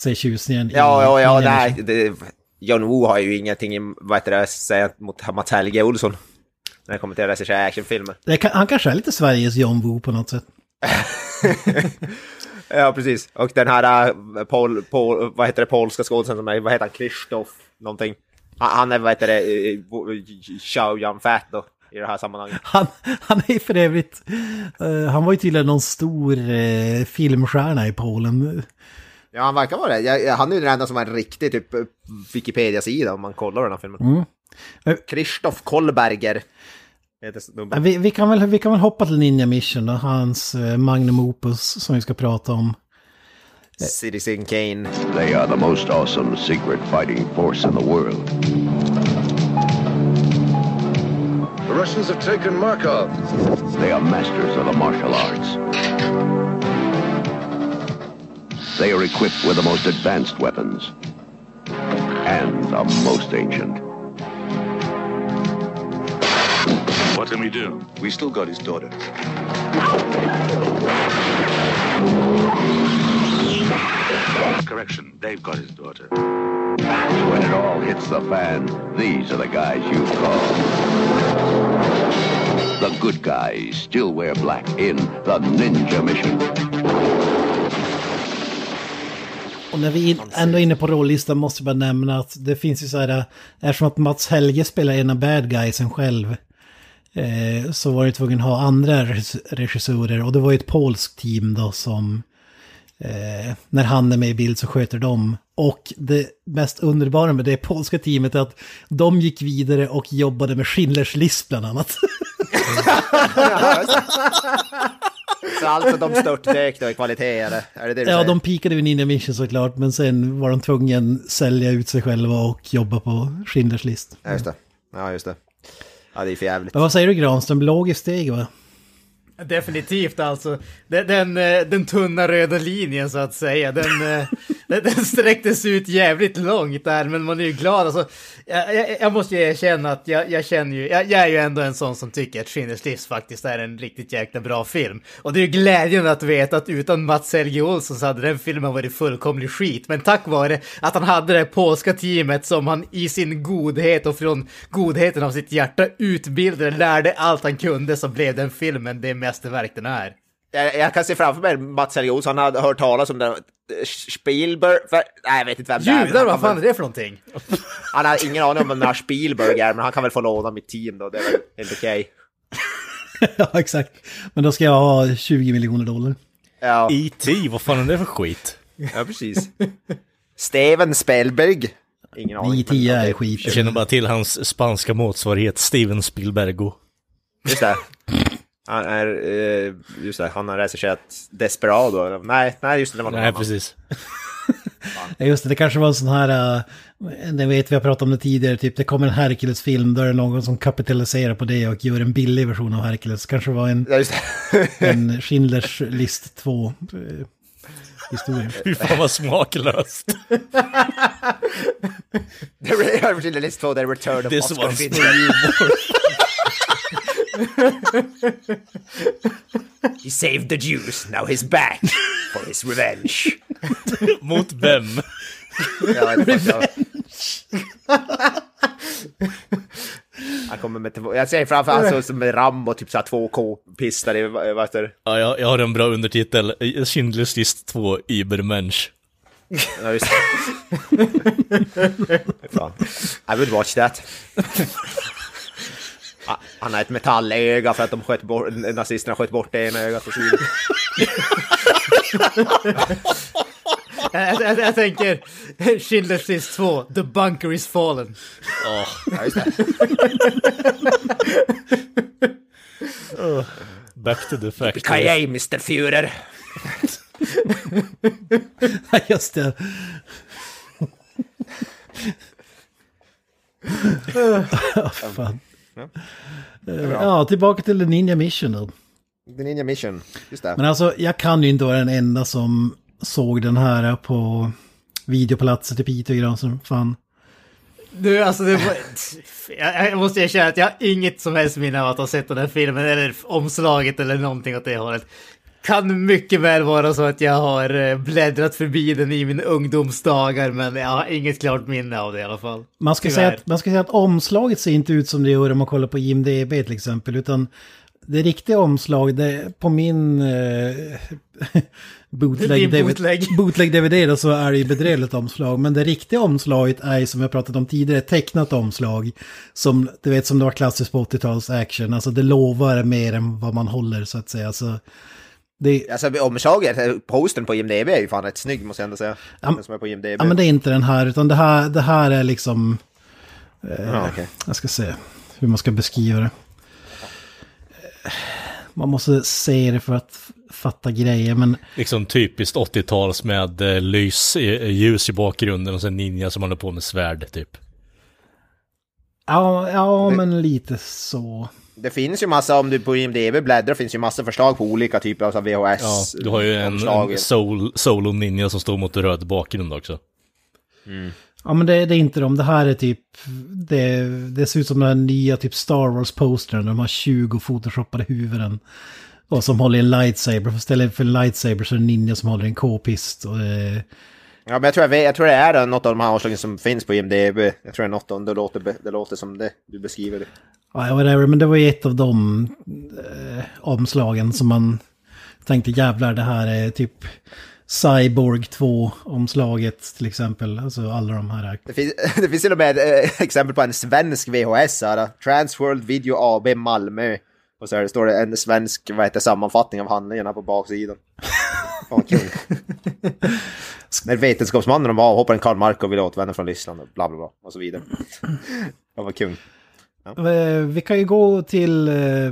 se tjusningen i- ja, ja, ja i nej. Det, John Woo har ju ingenting, i- vad heter det, att säga mot Mats Helge Olsson. När det kommer till att regissera actionfilmer. Kan, han kanske är lite Sveriges John Woo på något sätt. [LAUGHS] [LAUGHS] Ja, precis. Och den här, äh, Paul, Paul, vad heter det, polska skådisen som är, vad heter han, Krzysztof någonting. Han, är, vad heter det, eh, Yan Fat då, i det här sammanhanget. Han, han är för övrigt, eh, han var ju tydligen någon stor uh, filmstjärna i Polen. Ja, han verkar vara det. Jag, han är ju den enda som har en riktig typ eh, Wikipedia-sida om man kollar den här filmen. Mm. Eh, Krzysztof Kollberger. Vi, vi, kan väl, vi kan väl hoppa till Ninja Mission och hans eh, Magnum Opus som vi ska prata om. Citizen Kane. They are the most awesome secret fighting force in the world. The Russians have taken Markov. They are masters of the martial arts. They are equipped with the most advanced weapons and the most ancient. What can we do? We still got his daughter. Correction, they've got his daughter. When it all hits the fan, these are the guys you call. The good guys still wear black in the Ninja Mission. Och när vi in, ändå är inne på rollistan måste jag bara nämna att det finns ju så här, eh, eftersom att Mats Helge spelar en av bad guysen själv, eh, så var det tvungen att ha andra regis- regissörer och det var ju ett polskt team då som, eh, när han är med i bild så sköter de. Och det mest underbara med det polska teamet är att de gick vidare och jobbade med Schindler's list bland annat. [LAUGHS] Så alltså de störtdök då i kvalitet, eller? Är det det du ja, säger? de pikade vid Ninja Mission såklart, men sen var de tvungna att sälja ut sig själva och jobba på Schindler's list. Ja, just det. Ja, just det. Ja, det är för jävligt. Men vad säger du Granström? Logiskt steg va? Definitivt alltså. Den, den, den tunna röda linjen så att säga. Den, eh, [LAUGHS] den, den sträcktes ut jävligt långt där, men man är ju glad. Alltså, jag, jag, jag måste ju erkänna att jag, jag känner ju, jag, jag är ju ändå en sån som tycker att Schindler's list faktiskt är en riktigt jäkla bra film. Och det är ju glädjande att veta att utan Mats Helge Olsson så hade den filmen varit fullkomlig skit. Men tack vare att han hade det polska teamet som han i sin godhet och från godheten av sitt hjärta utbildade, lärde allt han kunde så blev den filmen det med mästerverk den är. Jag, jag kan se framför mig Mats Olsson, han hade hört talas om den. Spielberg, för, nej jag vet inte vem det är. han vad fan är det för någonting? [LAUGHS] Han har ingen aning om vem den här Spielberg är, men han kan väl få låna mitt team då, det är väl helt okej. [LAUGHS] ja, exakt. Men då ska jag ha 20 miljoner dollar. Ja, E.T. Vad fan är det för skit? [LAUGHS] ja, precis. Steven Spielberg. Ingen aning. 9-10 men är skit. Jag känner bara till hans spanska motsvarighet Steven Spielbergo. Just det. Han är, eh, just det, han har recenserat Desperado. Nej, nej just det, det var någon Nej, annan. precis. [LAUGHS] Just det, det kanske var en sån här, uh, ni vet vi har pratat om det tidigare, typ det kommer en Hercules-film, då är det någon som kapitaliserar på det och gör en billig version av Hercules. Kanske var en, Ja, just det. en Schindlers list 2 eh, historia. [LAUGHS] Fy fan vad smaklöst. [LAUGHS] The Rare Schindler List 2, The Return of Oscar you. He saved the Jews, now he's back for his revenge. [LAUGHS] Mot vem? Ja, jag vet inte, ja. Han kommer med två, jag ser framför allt så som Rambo, typ såhär 2K-pistlar i, vad heter det? Ja, jag, jag har en bra undertitel. Schindler's list 2, Übermensch. Ja, just det. [LAUGHS] I would watch that. Han har ett metallöga för att de sköt bort, nazisterna sköt bort det ena ögat och så vidare. Jag, jag, jag tänker Schindler's list 2, The bunker is fallen. Ja, Ja, just det. back to the factory. Kajej, Mr Führer. [LAUGHS] Just det. Ja, [LAUGHS] fan. Eh, Ja, tillbaka till The Ninja Mission då. The Ninja Mission. Just det. Men alltså, jag kan ju inte vara den enda som såg den här på videoplatser till Piteå grann som fan. Du, alltså det var... Jag, jag måste erkänna att jag har inget som helst minne av att ha sett den här filmen eller omslaget eller någonting åt det hållet. Kan mycket väl vara så att jag har eh, bläddrat förbi den i mina ungdomsdagar men jag har inget klart minne av det i alla fall. Man ska, Tyvärr. säga att, man ska säga att omslaget ser inte ut som det gör om man kollar på IMDB till exempel, utan det riktiga omslag, det, på min eh, [LAUGHS] bootleg, bootleg. DVD, [LAUGHS] bootleg DVD då, så är det ju bedrövligt omslag. Men det riktiga omslaget är som jag pratat om tidigare, tecknat omslag. Som du vet som det var klassiskt på 80-tals action, alltså det lovar mer än vad man håller så att säga. Så det, Alltså omslaget, postern på IMDB är ju fan rätt snygg måste jag ändå säga. Ja, Den som är på IMDB. ja men det är inte den här, utan det här, det här är liksom... Ja, okej. Jag ska se hur man ska beskriva det. Man måste se det för att fatta grejer, men Liksom typiskt 80-tals med eh, lys, eh, ljus i bakgrunden och sen ninja som håller på med svärd typ. ja, ja men lite så. Det finns ju massa, om du på IMDB bläddrar, finns ju massa förslag på olika typer av VHS. Ja, du har ju en, en soul, solo ninja som står mot röd bakgrund också. Ja, men det, det är inte de. Det här är typ... Det, det ser ut som den här nya typ Star Wars-postern. De har 20 photoshoppade huvuden. Och som håller en lightsaber. För istället för en lightsaber så är det en ninja som håller en k-pist. Och det, Ja, men jag tror, jag, vet, jag tror det är något av de här omslagen som finns på IMDB. Jag tror det är något av det låter, det låter som det du beskriver det. Ja, whatever, men det var ju ett av de eh, omslagen som man tänkte jävlar det här är typ Cyborg 2-omslaget till exempel. Alltså alla de här. Det finns, [LAUGHS] det finns till och med eh, exempel på en svensk VHS här. Transworld Video AB Malmö. Och så här står det en svensk vad heter, sammanfattning av handlingarna på baksidan. Fan, kul. [LAUGHS] När vetenskapsmannen avhopparen Karl Markov vill återvända från Ryssland och bla bla bla och så vidare. Det var kul. Eh, vi kan ju gå till, eh,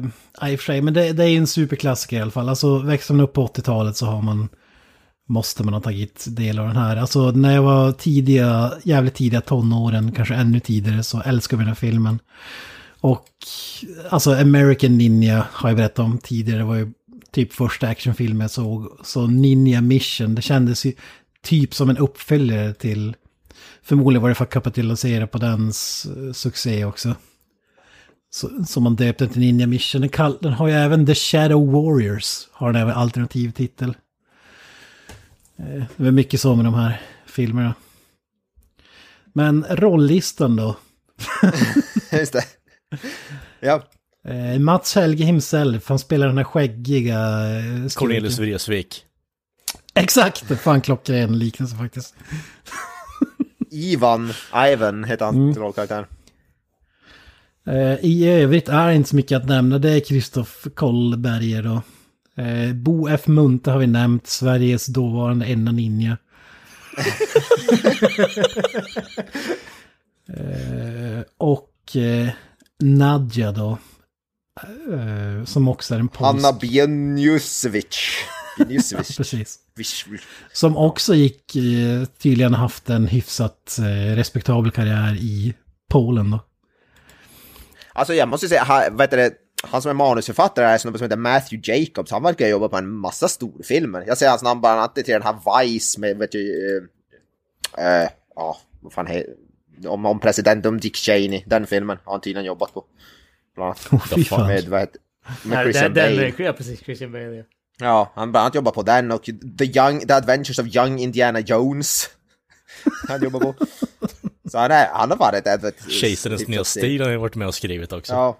i och för sig, men det, det är ju en superklassiker i alla fall. Alltså växer man upp på 80-talet så har man, måste man ha tagit del av den här. Alltså när jag var tidiga, jävligt tidiga tonåren, kanske ännu tidigare, så älskade vi den här filmen. Och alltså American Ninja har jag berättat om tidigare, det var ju typ första actionfilmen jag såg. Så Ninja Mission, det kändes ju typ som en uppföljare till, förmodligen var det för att kapitalisera på dens eh, succé också. Som man döpte till Ninja Mission. Den, kall, den har ju även The Shadow Warriors. Har den även alternativ titel. Eh, Det är mycket så med de här filmerna. Men rolllistan då. [LAUGHS] Just det. Ja, Eh, Mats Helge himself, han spelar den här skäggiga... eh, skurken. Cornelius Vreeswijk. Exakt, fan klockren liknelse faktiskt. Ivan, Ivan heter han Mm. till rollkaraktär. Eh, I övrigt är det inte så mycket att nämna. Det är Kristoff Kollberger då. Eh, Bo F. Munthe har vi nämnt, Sveriges dåvarande enda ninja. [LAUGHS] Eh, och eh, Nadja då. Eh, som också är en polsk. Hanna Bieniusevich. [LAUGHS] Precis. Som också gick, eh, tydligen haft en hyfsat eh, respektabel karriär i Polen då. Alltså jag måste säga, han, vad heter det, han som är manusförfattare är en snubbe som heter Matthew Jacobs. Han verkar jobba på en massa storfilmer. Jag ser hans namn bland annat till den här Vice med, vet du, eh, eh, ja, vad fan heter om, om president, om Dick Cheney. Den filmen har han tydligen jobbat på. Bland annat. [LAUGHS] Oh, fy fan. Med, vad heter, med Nej, Christian den, Bale. den, ja, precis. Christian Bale, ja. Ja, han bland annat jobbar på den och The, young, The Adventures of Young Indiana Jones. [LAUGHS] Han jobbar på. Så han, är, han har varit ett... ett Kejsarens nya stil har jag varit med och skrivit också. Ja,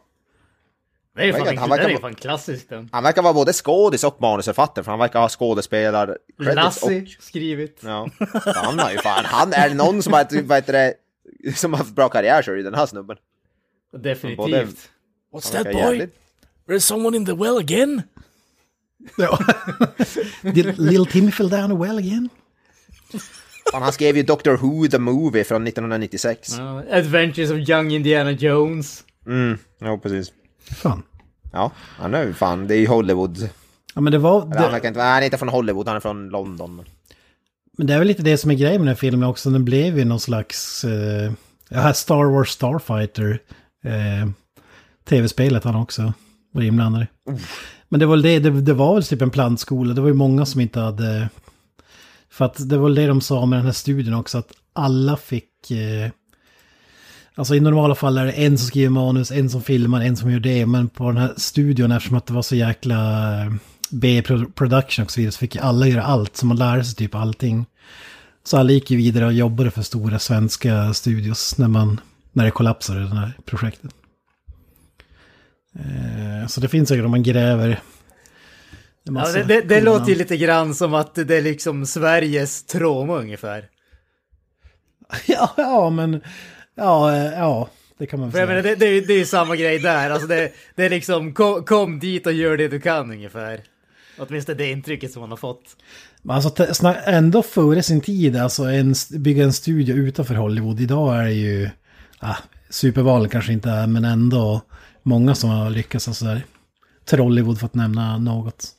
Det är ju Verkar- fan, han verkar ju fan klassisk den. han verkar vara både skådis och manusförfattare för han verkar ha skådespelar Lassie och... skrivit. Ja, han har ju fan, han är någon som har, ett- vad heter det, som har haft bra karriär så är det den här snubben. Definitivt. Både- What's that boy? jävligt- There's someone in the well again? [LAUGHS] Did Little Timmy fell down a well again? Fan, han skrev ju Doctor Who the Movie från 1996. Ja, Adventures of Young Indiana Jones. Mm, ja precis. Fan. Ja, han är ju fan, det är ju Hollywood. Ja men det var... Han, Det, verkar inte, nej, han är inte från Hollywood, han är från London. men- men det är väl lite det som är grejen med den här filmen också. Den blev ju någon slags... Eh, ja, Star Wars Starfighter. Eh, Tv-spelet han också var inblandad i. Men det var väl det, det, det var väl typ en plantskola. Det var ju många som inte hade... För att det var det de sa med den här studien också, att alla fick... Eh, alltså i normala fall är det en som skriver manus, en som filmar, en som gör det. Men på den här studion, eftersom att det var så jäkla eh, B-production och så vidare, så fick ju alla göra allt. Så man lärde sig typ allting. Så alla gick ju vidare och jobbade för stora svenska studios när, man, när det kollapsade, det här projektet. Eh, Så det finns säkert om man gräver... Ja, det det, det låter ju lite grann som att det är liksom Sveriges trauma ungefär. [LAUGHS] Ja, ja, men... Ja, eh, ja, det kan man säga. menar, det, det, är ju- samma grej där. Alltså det, det är liksom kom, kom dit och gör det du kan ungefär. Åtminstone det intrycket som man har fått. Men Alltså ändå före sin tid, alltså en, bygga en studio utanför Hollywood. Idag är det ju, ah, superval kanske inte är, men ändå många som har lyckats. Alltså där. Trollywood för att nämna något.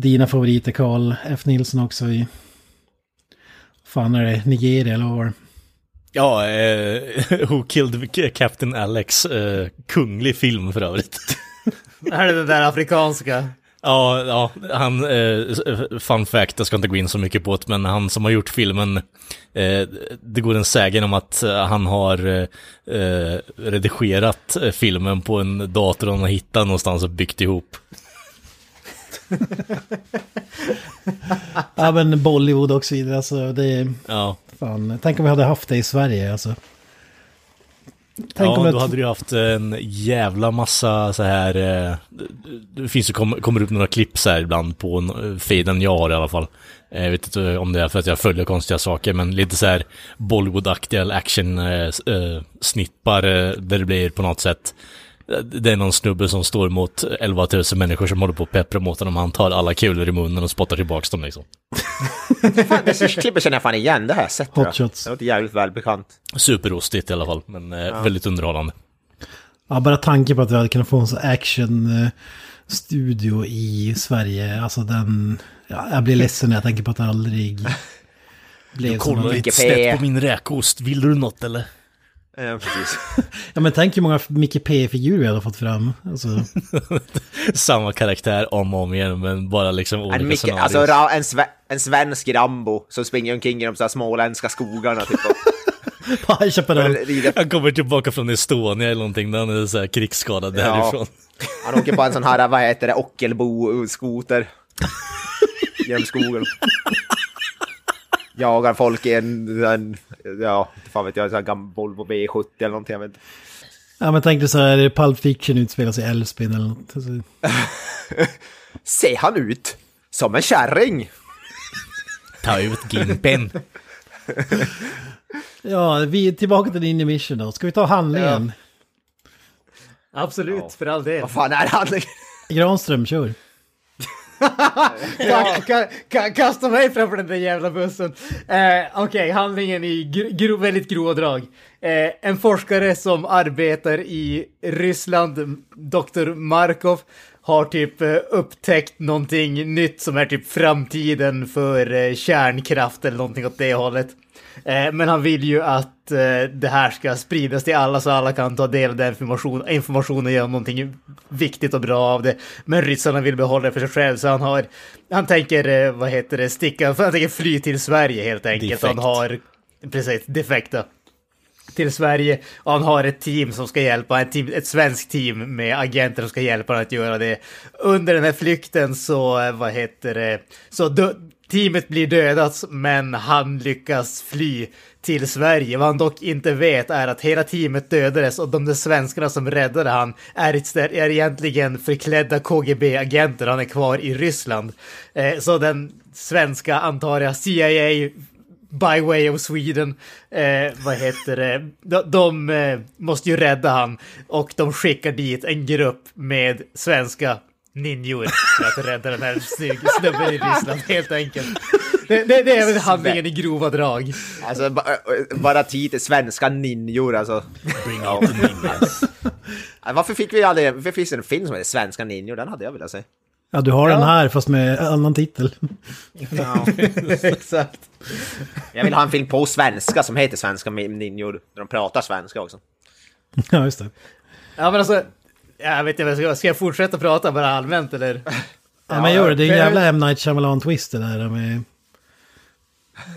Dina favoriter, Carl F. Nilsson också i, fan är det, Nigeria eller vad var? Ja, eh, [LAUGHS] Who Killed Captain Alex, eh, kunglig film för övrigt. [LAUGHS] Är det den där afrikanska? Ja, ja, han, eh, fun fact, jag ska inte gå in så mycket på det, men han som har gjort filmen, eh, det går en sägen om att eh, han har eh, redigerat eh, filmen på en dator han har hittat någonstans och byggt ihop. Ja men Bollywood och så vidare, alltså det är, Ja, fan, tänk om vi hade haft det i Sverige alltså. Tänk ja om då ett- hade du haft en jävla massa så här, eh, det finns ju, kom, kommer upp några klipp så här ibland på en- feeden jag har i alla fall. Eh, Jag vet inte om det är för att jag följer konstiga saker, men lite så här Bollywood-aktiga action-snippar eh, där det blir på något sätt det är någon snubbe som står mot 11 000 människor som håller på att peppra mot honom. Han tar alla kulor i munnen och spottar tillbaks dem liksom. Fan, det klippet känner jag fan igen, det här jag sett. tror jag. Hot shots. Det låter jävligt välbekant. Superostigt i alla fall, men eh, väldigt underhållande. Ja, bara tanken på att vi hade kunnat få en sån action-studio i Sverige. Alltså den... Ja, jag blir ledsen när jag tänker på att det aldrig [LAUGHS] blev så. Kolla någon- lite snett på min räkost. Vill du något eller? Ja, precis. [LAUGHS] Ja, men tänk hur många Micke P-figurer vi hade fått fram. Alltså, [LAUGHS] Samma karaktär om och om igen, men bara liksom olika En, mycket, scenarier. alltså, en, sve, en svensk Rambo som springer omkring i de så här småländska skogarna typ. Fan, Chaparral. Han kommer tillbaka från Estonia eller någonting, där han är så här krigsskadad Ja. därifrån. [LAUGHS] Han åker på en sån här, vad heter det, Ockelbo-skoter. Genom skogen. Jagar folk i en, en ja, fan vet jag, en sån här gammal Volvo V70 eller någonting, jag vet inte. Ja, men tänk dig så här, Pulp Fiction utspelar sig i Älvsbyn eller något. Alltså, [LAUGHS] Ser han ut som en kärring? Ta ut Gimpen. ja, vi är tillbaka till Ninja Mission då. Ska vi ta handlingen? Absolut, för all del. Vad fan är han? Granström, kör. Tack, kasta mig framför den där jävla bussen. Eh, Okej, handlingen i gro, väldigt grova drag. Eh, en forskare som arbetar i Ryssland, Dr. Markov, har typ eh, upptäckt någonting nytt som är typ framtiden för eh, kärnkraft eller någonting åt det hållet. Eh, men han vill ju att eh, det här ska spridas till alla så alla kan ta del av den information, informationen och göra någonting viktigt och bra av det. Men ryssarna vill behålla det för sig själv så han har, han tänker, eh, vad heter det, sticka, han tänker fly till Sverige helt enkelt. Defekt. Han har, precis, defekta till Sverige och han har ett team som ska hjälpa, ett, team, ett svenskt team med agenter som ska hjälpa honom att göra det. Under den här flykten så, vad heter det, så dö, teamet blir dödat men han lyckas fly till Sverige. Vad han dock inte vet är att hela teamet dödades och de där svenskarna som räddade han är, istället- är egentligen förklädda KGB-agenter. Han är kvar i Ryssland. Eh, så den svenska, antar jag, CIA by way of Sweden, eh, vad heter det, de, de eh, måste ju rädda han och de skickar dit en grupp med svenska ninjor för att rädda den här snubben i Ryssland helt enkelt. Det, det, det är väl handlingen i grova drag. Alltså ba- bara titeln svenska ninjor alltså. Bring out the ninjas. Ja, Varför fick vi aldrig, varför finns det en film som heter Svenska ninjor? Den hade jag velat se. Ja, du har den Ja. här fast med annan titel. [LAUGHS] Exakt. Jag vill ha en film på svenska som heter Svenska ninjor. Där de pratar svenska också. Ja, just det. Ja men alltså, jag vet inte, ska jag, ska jag fortsätta prata bara allmänt eller? Ja, men gör det. Det är en jävla M. Night Shyamalan-twist det där med...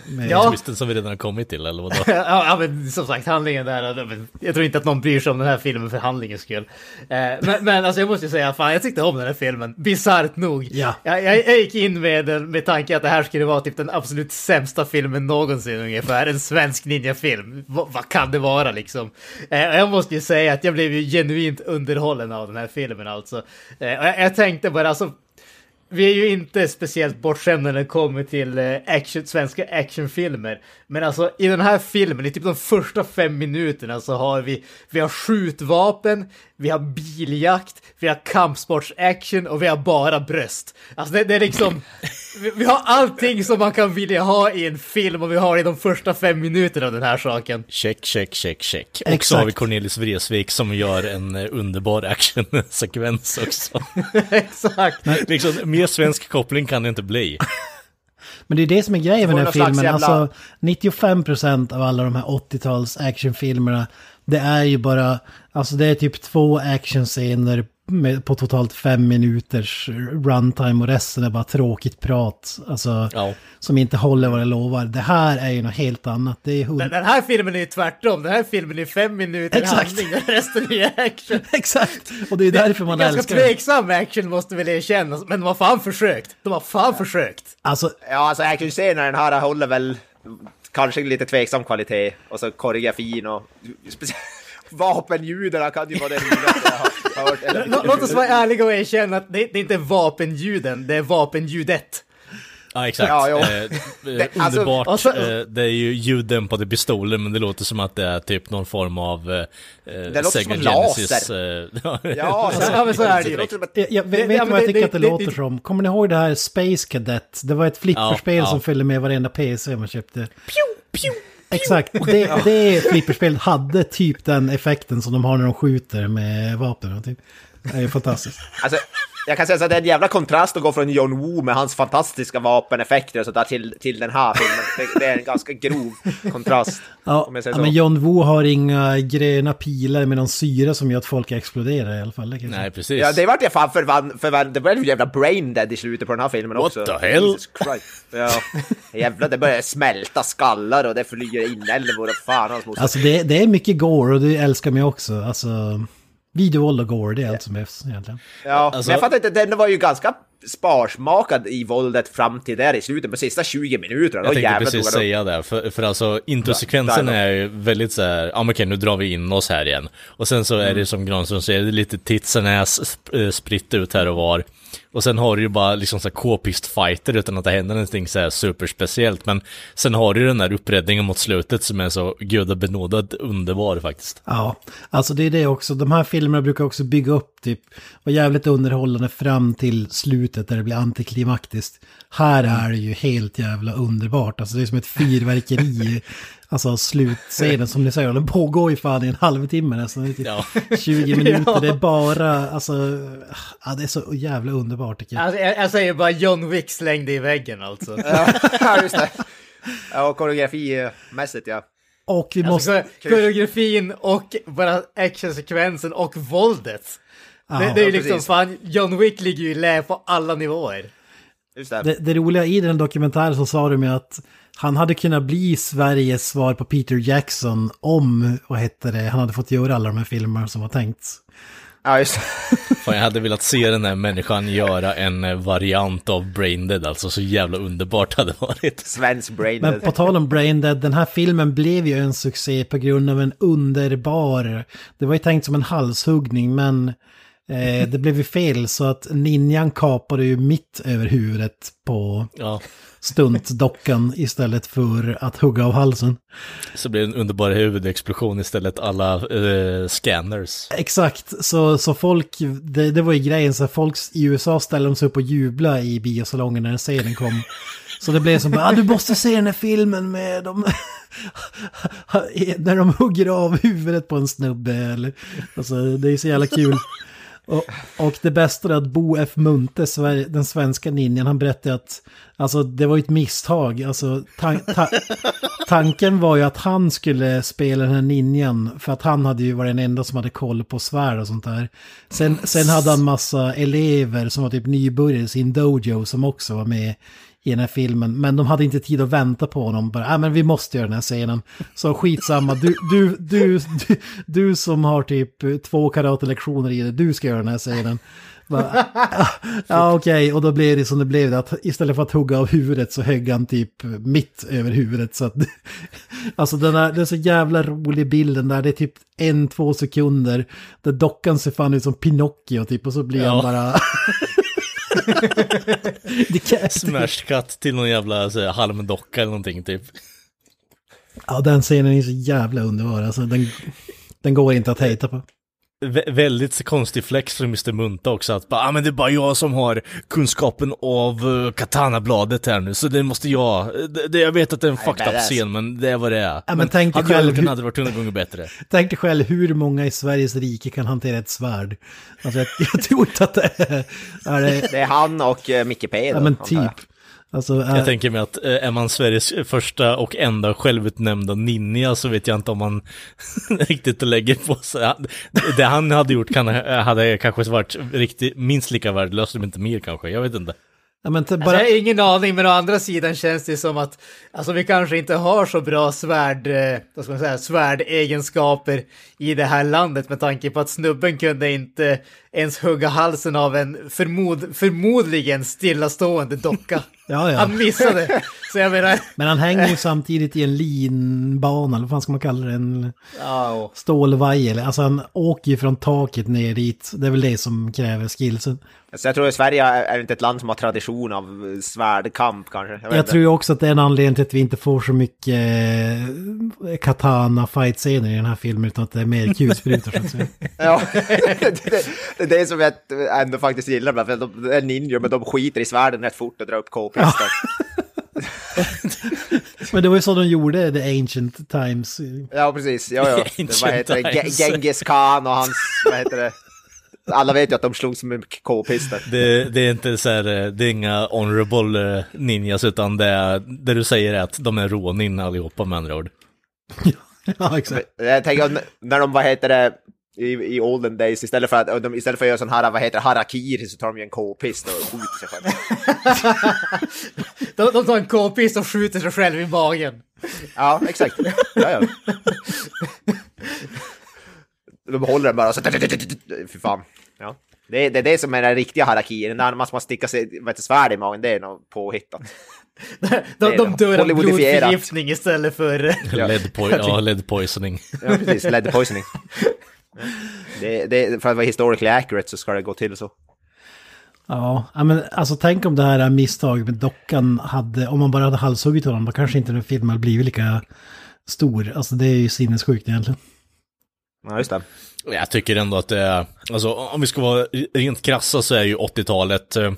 med Ja. Twisten som vi redan har kommit till, eller vadå? [LAUGHS] ja, men som sagt, handlingen där. Jag tror inte att någon bryr sig om den här filmen för handlingens skull. Eh, men, men alltså jag måste ju säga, fan jag tyckte om den här filmen. Bisarrt nog. Ja. Jag, jag, jag gick in med, den- med tanke att det här skulle vara typ den absolut sämsta filmen någonsin ungefär. En svensk ninjafilm. Va, vad kan det vara liksom? Eh, och jag måste ju säga att jag blev ju genuint underhållen av den här filmen alltså. Eh, och jag, jag tänkte bara alltså, vi är ju inte speciellt bortskämda när det kommer till eh, action, svenska actionfilmer. Men alltså i den här filmen, i typ de första fem minuterna så har vi, vi har skjutvapen, vi har biljakt, vi har kampsportsaction och vi har bara bröst. Alltså det, det är liksom, vi, vi har allting som man kan vilja ha i en film och vi har i de första fem minuterna av den här saken. Check, check, check, check. Och så Exakt. har vi Cornelis Vreeswijk som gör en eh, underbar actionsekvens också. [LAUGHS] Exakt. liksom, mer svensk koppling kan det inte bli. [LAUGHS] Men det är det som är grejen med den här filmen. jävla- Alltså 95% av alla de här 80-tals actionfilmerna, det är ju bara, alltså det är typ två actionscener med, på totalt fem minuters runtime och resten är bara tråkigt prat. Alltså, Ja. som inte håller vad det lovar. Det här är ju något helt annat. Det är hund... Den, den här filmen är ju tvärtom. Den här filmen är fem minuter Exakt. handling och resten är action. [LAUGHS] Exakt! Och det är därför man Ganska älskar den. tveksam action måste väl erkännas, men de har fan försökt. De har fan försökt. Alltså, Ja, alltså actionscenerna i den här håller väl kanske lite tveksam kvalitet. Och så koreografin och... Vapenljuden kan ju vara det roligaste jag har hört. Låt oss vara ärliga och erkänna att det, det är inte vapenljuden, det är vapenljudet. Ja, exakt. Ja. Eh, eh, Det- alltså- underbart. och så- eh, det är ju ljuddämpade pistoler, men det låter som att det är typ någon form av eh, låter som Sega en Genesis. laser. eh, [LAUGHS] ja, Ja, Alltså, ja, men så är det ju. låter som jag, Det- vet det- ja, vad jag det- tycker att det, det- låter det- som? Kommer ni ihåg det här Space Cadet? Det var ett flipperspel Ja, som följde med varenda PC man köpte. Exakt, det, det flipperspelet hade typ den effekten som de har när de skjuter med vapen. Typ. Det är ju fantastiskt. Alltså, jag kan säga så att det är en jävla kontrast att gå från John Woo med hans fantastiska vapeneffekter och sådär till, till den här filmen. Det, är en ganska grov kontrast. Ja, om jag säger ja, men John Woo har inga gröna pilar med någon syra som gör att folk exploderar i alla fall. Det kan jag säga. Nej, precis. Ja, det vart jag fan förvann, förvann, det blev ju jävla brain dead i slutet på den här filmen What också. the hell? Jesus Christ. Ja, jävlar, det börjar smälta skallar och det flyger inälvor och fan hans moster. Alltså det, det är mycket gore och det älskar mig också. Alltså, videovåld och gore, det är allt som behövs egentligen. Ja, Alltså- men jag fattar inte, den var ju ganska sparsmakad i våldet fram till där i slutet, på sista 20 minuterna. Jag tänkte precis upp. säga det, för, för alltså introsekvensen då. är ju väldigt så här, ja men okej nu drar vi in oss här igen. Och sen så Mm. är det som Granström säger, det är lite tits and ass eh, spritt ut här och var. Och sen har du ju bara liksom så här k-pist-fighter utan att det händer någonting så här superspeciellt. Men sen har du ju den där uppräddningen mot slutet som är så gudabenådad underbar faktiskt. Ja, alltså det är det också. De här filmerna brukar också bygga upp typ var jävligt underhållande fram till slutet där det blir antiklimaktiskt. Här är det ju helt jävla underbart. Alltså det är som ett fyrverkeri. [LAUGHS] alltså slutscenen som ni säger, den pågår ju fan i en halvtimme nästan. Det typ Ja. 20 minuter, [LAUGHS] Ja. det är bara, alltså, ja, det är så jävla underbart tycker jag. Alltså, jag, jag säger bara John Wick slängde i väggen alltså. [LAUGHS] ja, just det. Ja, och koreografimässigt ja. Och vi Alltså, måste... ko- koreografin och bara actionsekvensen och våldet. Det, det är ju Ja, liksom precis. fan, John Wick ligger ju i lä på alla nivåer. Just det. Det, det roliga i den dokumentären så sa de ju att han hade kunnat bli Sveriges svar på Peter Jackson om, vad hette det, han hade fått göra alla de här filmerna som var tänkt. Ja, just det. [LAUGHS] Fan, jag hade velat se den här människan göra en eh, variant av Braindead, alltså så jävla underbart hade det varit. Svensk brain Men på tal om Braindead, den här filmen blev ju en succé på grund av en underbar... Det var ju tänkt som en halshuggning, men eh, det blev ju fel så att ninjan kapade ju mitt över huvudet på Ja, stuntdockan istället för att hugga av halsen. så blev det en underbar huvudexplosion istället, alla eh, scanners. Exakt, så, så folk, det, det var ju grejen, så folk i USA ställde sig upp och jubla i biosalongen när scenen kom. Så det blev som bara, ah, du måste se den här filmen med dem. [LAUGHS] när de hugger av huvudet på en snubbe. Eller, alltså, det är så jävla kul. Och, och det bästa är att Bo F. Munthe, den svenska ninjan, han berättade att alltså, det var ett misstag. Alltså, ta ta- tanken var ju att han skulle spela den här ninjan, för att han hade ju varit den enda som hade koll på svärd och sånt där. Sen, sen hade han massa elever som var typ nybörjare i sin dojo som också var med i den här filmen. Men de hade inte tid att vänta på honom. Bara, ah, men vi måste göra den här scenen. Så skitsamma, du, du, du, du, du som har typ två karatelektioner i det, du ska göra den här scenen. Bara, "Ah, Ja okej, och då blev det som det blev. Att istället för att hugga av huvudet så högg han typ mitt över huvudet. Så att, [LAUGHS] alltså den är, det är så jävla rolig bilden där. Det är typ en, två sekunder. Där dockan ser fan ut som Pinocchio typ. Och så blir han Ja. bara... [LAUGHS] Smash cut till någon jävla så halmdocka eller någonting typ. Ja, den scenen är så jävla underbar. Alltså, den, den går inte att hejta på. Vä- väldigt konstig flex från Mr. Munta också, att bara, ah, men det är bara jag som har kunskapen av uh, Katana-bladet här nu, så det måste jag. Det, det, jag vet att det är en fucked up scen, men det är vad det är. men tänk dig själv hur- hade varit hundra gånger bättre. Tänk dig själv hur många i Sveriges rike kan hantera ett svärd. Alltså, jag, jag tror inte att det är... är det, Det är han och uh, Micke P. ja, men typ. Alltså, Jag äh, tänker mig att eh, är man Sveriges första och enda självutnämnda ninja så vet jag inte om man [LAUGHS] riktigt lägger på sig. Det han hade gjort kan, hade kanske varit riktigt, minst lika värdelöst, om inte mer kanske. Jag vet inte. ja, Alltså, bara, jag har ingen aning, men å andra sidan känns det som att alltså, vi kanske inte har så bra svärd, eh, vad ska man säga, svärdegenskaper i det här landet med tanke på att snubben kunde inte ens hugga halsen av en förmod, förmodligen stillastående docka. [LAUGHS] Ja, ja. Han missade. Så jag menar, men han hänger ju samtidigt i en linbana, eller vad fan ska man kalla det? En ja, och- stålvaj, eller alltså han åker ju från taket ner dit. Det är väl det som kräver skillsen. Så jag tror att Sverige är inte ett land som har tradition av eh, svärdkamp kanske. Jag, Jag inte. tror också att det är en anledning till att vi inte får så mycket eh, katana fight-scener i den här filmen, utan att det är mer kulsprutor så att säga. [LAUGHS] Ja, [LAUGHS] det, det, det är som jag ändå faktiskt gillar ibland, för de är ninjor men de skiter i svärden rätt fort och drar upp k-pistar. [LAUGHS] Men det var ju så de gjorde The Ancient Times. Ja, precis. Ja, ja. Det, vad heter det? Genghis khan och hans, vad heter det? Alla vet ju att de slogs med k-pistar. Det, det är inte så här, eh, det är inga honorable eh, ninjas, utan det, är, det du säger är att de är rånin allihopa med andra ord. [LAUGHS] ja, exakt. Jag tänker när de, vad heter det, i, i olden days, istället för att, de, istället för att göra sån här, vad heter det, harakiri, så tar de ju en k-pist och skjuter sig själva. [LAUGHS] de, de tar en k-pist och skjuter sig själv i magen. Ja, exakt. Ja, ja. [LAUGHS] De håller den bara så... Fy fan. Ja. Det, är- det är det som är den riktiga harakirin, när man ska sticka sig vad heter, svärd i magen, det är nog påhittat. [LAUGHS] De, de dör av blodförgiftning istället för... [LAUGHS] Ja. Lead, po- ja, lead poisoning. Ja, precis. Lead poisoning. Det, det, för att vara historically accurate så ska det gå till så. Ja, ja, men alltså tänk om det här misstaget med dockan hade, om man bara hade halshuggit honom, då kanske inte den filmen hade blivit lika stor. Alltså det är ju sinnessjukt egentligen. Ja, just det. Jag tycker ändå att det är, alltså om vi ska vara rent krassa så är ju 80-talet eh,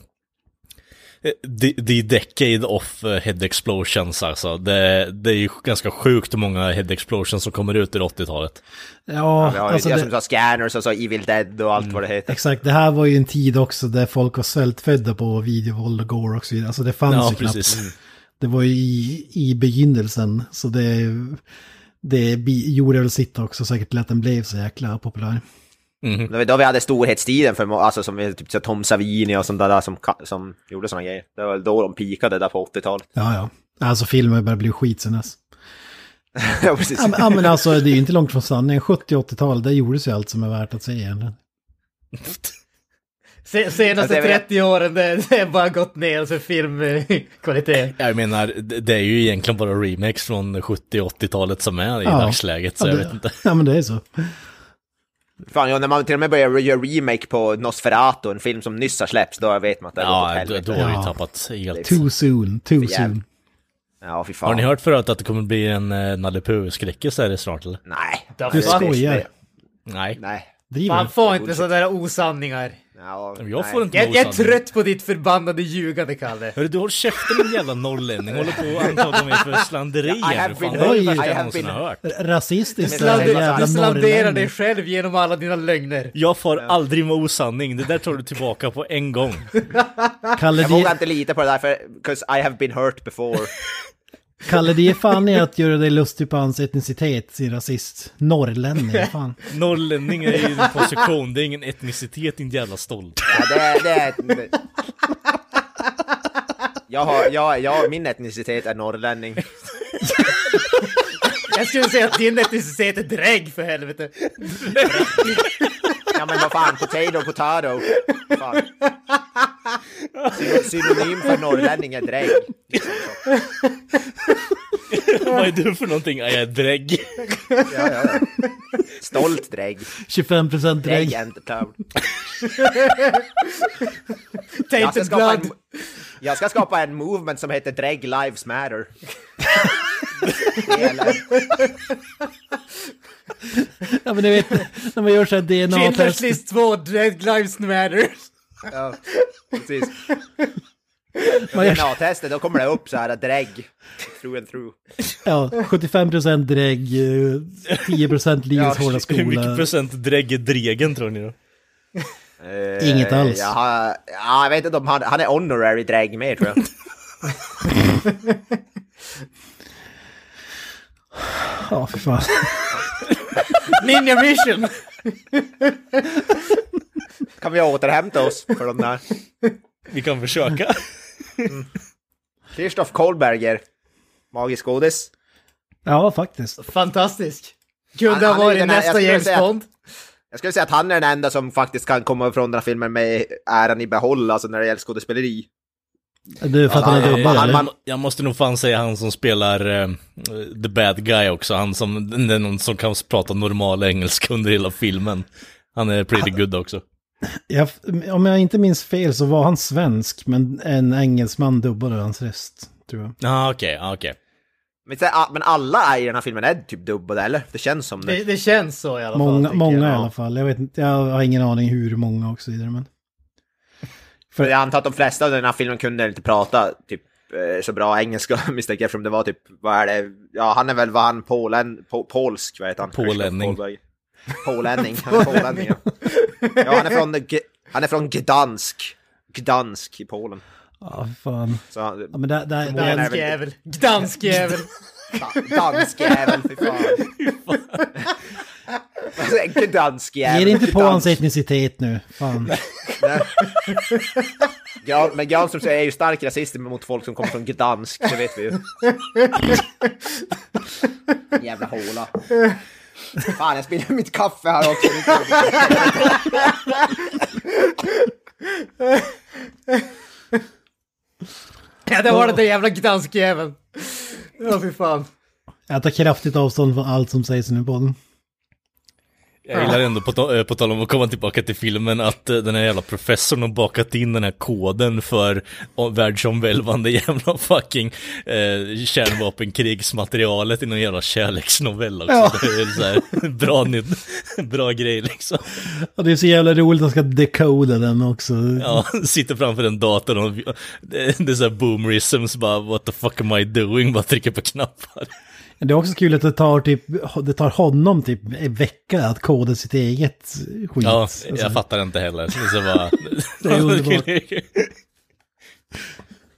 the, the decade of eh, head explosions alltså. Det, det är ju ganska sjukt hur många head explosions som kommer ut ur 80-talet. Ja, Vi har ju alltså det som sa Scanners och så Evil Dead och allt vad det heter. exakt. Det här var ju en tid också där folk var svältfödda på videovåld och gore och så vidare. Alltså det fanns Ja, ju precis. knappt. Det var ju i, i begynnelsen. Så det, det gjorde väl sitt också säkert till att den blev så jäkla populär. Mhm. Det var då vi hade storhetstiden för alltså som typ så Tom Savini och sånt där som, som gjorde såna grejer. Det var då de pikade där på 80-talet. Ja, ja. Alltså filmer började bli skit sen dess. [LAUGHS] ja, precis. Ja, men- Ja, men alltså det är ju inte långt från sanningen. 70-80-tal, det gjordes ju allt som är värt att se egentligen. [LAUGHS] Se, senaste Alltså, jag vet- 30 åren, det, det har bara gått ner för filmkvalitet. Jag menar, det är ju egentligen bara remakes från 70 80-talet som är i Ja. dagsläget, så ja, jag det, vet inte. Ja, men det är så. Fan, ja, när man till och med börjar göra remake på Nosferatu, en film som nyss har släppts, då vet man att det har gått åt Ja, då, helvete. då har vi Ja. tappat helt. Too soon, too För soon. Ja, fy fan. Har ni hört förut att det kommer bli en uh, Nalle Puh-skräckis här snart eller? Nej. Du Du skojar. Nej. Nej. Driver Man du? får inte sådana osanningar. Ja, Jag får inte Jag, jag är trött på ditt förbannade ljugande, Kalle. Hörru, du håll käften din jävla norrlänning. Håller på att anklaga mig för slanderier. I have Fan, been- det I have been- hört. Rasistiskt slander- det Du slanderar dig själv genom alla dina lögner. Jag far aldrig med osanning. Det där tar du tillbaka på en gång. Kalle, Jag vågar inte lita på det där för, 'cause I have been hurt before. [LAUGHS] Kalle, det är fan i att göra dig lustig på hans etnicitet, sin rasist. Norrlänning, [LAUGHS] fan. Norrlänning är ju en position, det är ingen etnicitet din jävla stolt. Ja, det, är- det är... Jag har, jag, jag, min etnicitet är norrlänning. [LAUGHS] Jag skulle säga att din etnicitet är drägg för helvete. Ja men vad fan, potato, potato. Fan. Syn- Synonym för norrlänning är drägg. Vad är du för någonting? Ja, jag är drägg. Ja, ja, ja. Stolt drägg. 25% Drägg drägg. Jag ska, Tainted skapa en, blood. Jag ska skapa en movement som heter Drägg Lives Matter. [LAUGHS] Ja, men ni vet, när man gör så här Schindler's DNA-test. list 2, Dead Lives Matter. Ja, precis. DNA-testet, då kommer det upp så här drägg. Through and through. ja, 75% drägg, eh, 10% livets Ja, hårda Hur mycket skola. procent drägg är dregen tror ni då? Eh, Inget alls. Jag, har, ja, jag vet inte om han, han är honorary drägg med tror jag. Ja, för fan. Ninja Mission. Kan vi återhämta oss för de där? Vi kan försöka. Christoph Kohlberger. Magisk godis. Ja, faktiskt. Fantastisk. Kunde ha varit nästa James Bond. Jag skulle säga att han är den enda som faktiskt kan komma från den här filmen med äran i behåll, alltså när det gäller skådespeleri. Du Ja, det han- han- eller? man- Jag måste nog fan säga han som spelar eh, the bad guy också. Han som, är någon som kan prata normal engelska under hela filmen. Han är pretty good också. Jag, om jag inte minns fel så var han svensk, men en engelsman dubbade hans röst, tror jag. Ja, ah, okej, ah, okej. Men, så- ah, men alla i den här filmen är typ dubbade, eller? Det känns som det. Det, det känns så i alla fall. Många, jag. i alla fall. Jag, vet inte, jag har ingen aning hur många och så vidare. Men... För jag antar att de flesta av den här filmen kunde inte prata typ eh, så bra engelska [LAUGHS] misstänker jag, eftersom det var typ, vad är det, ja han är väl, vad han, polen, po, polsk, vad heter han? Pålänning. Polberg. Pålänning, han är pålänning ja. [LAUGHS] ja han är från, han är från Gdansk, Gdansk i Polen. Ja, fan. Så, Ja, men där, där, Dansk jävel. Dansk jävel. Da- Dansk jävel, fy fan. Alltså, Gdansk jävel. Ge dig inte på hans etnicitet nu. Fan. Men Granström är ju stark rasist mot folk som kommer från Gdansk, det vet vi ju. Jävla håla. Fan, jag spiller mitt kaffe här också. Ja, det var den där jävla gdanskjäveln. Ja, fy fan. Jag tar kraftigt avstånd från allt som sägs nu på den. Jag gillar ändå, på, ta- eh, på tal om att komma tillbaka till filmen, att eh, den här jävla professorn har bakat in den här koden för oh, världsomvälvande [LAUGHS] jävla fucking eh, kärnvapenkrigsmaterialet i någon jävla kärleksnovell också. Ja. Det är så här, [LAUGHS] bra, nytt, bra grej liksom. Och det är så jävla roligt att de ska decoda den också. Ja, sitter framför en dator och det, det är så här boomerisms bara what the fuck am I doing? Bara trycker på knappar. Det är också kul att det tar, typ, det tar honom typ en vecka att koda sitt eget skit. Ja, Alltså, jag fattar inte heller. Det är så bara... [LAUGHS] Det är underbart. [LAUGHS]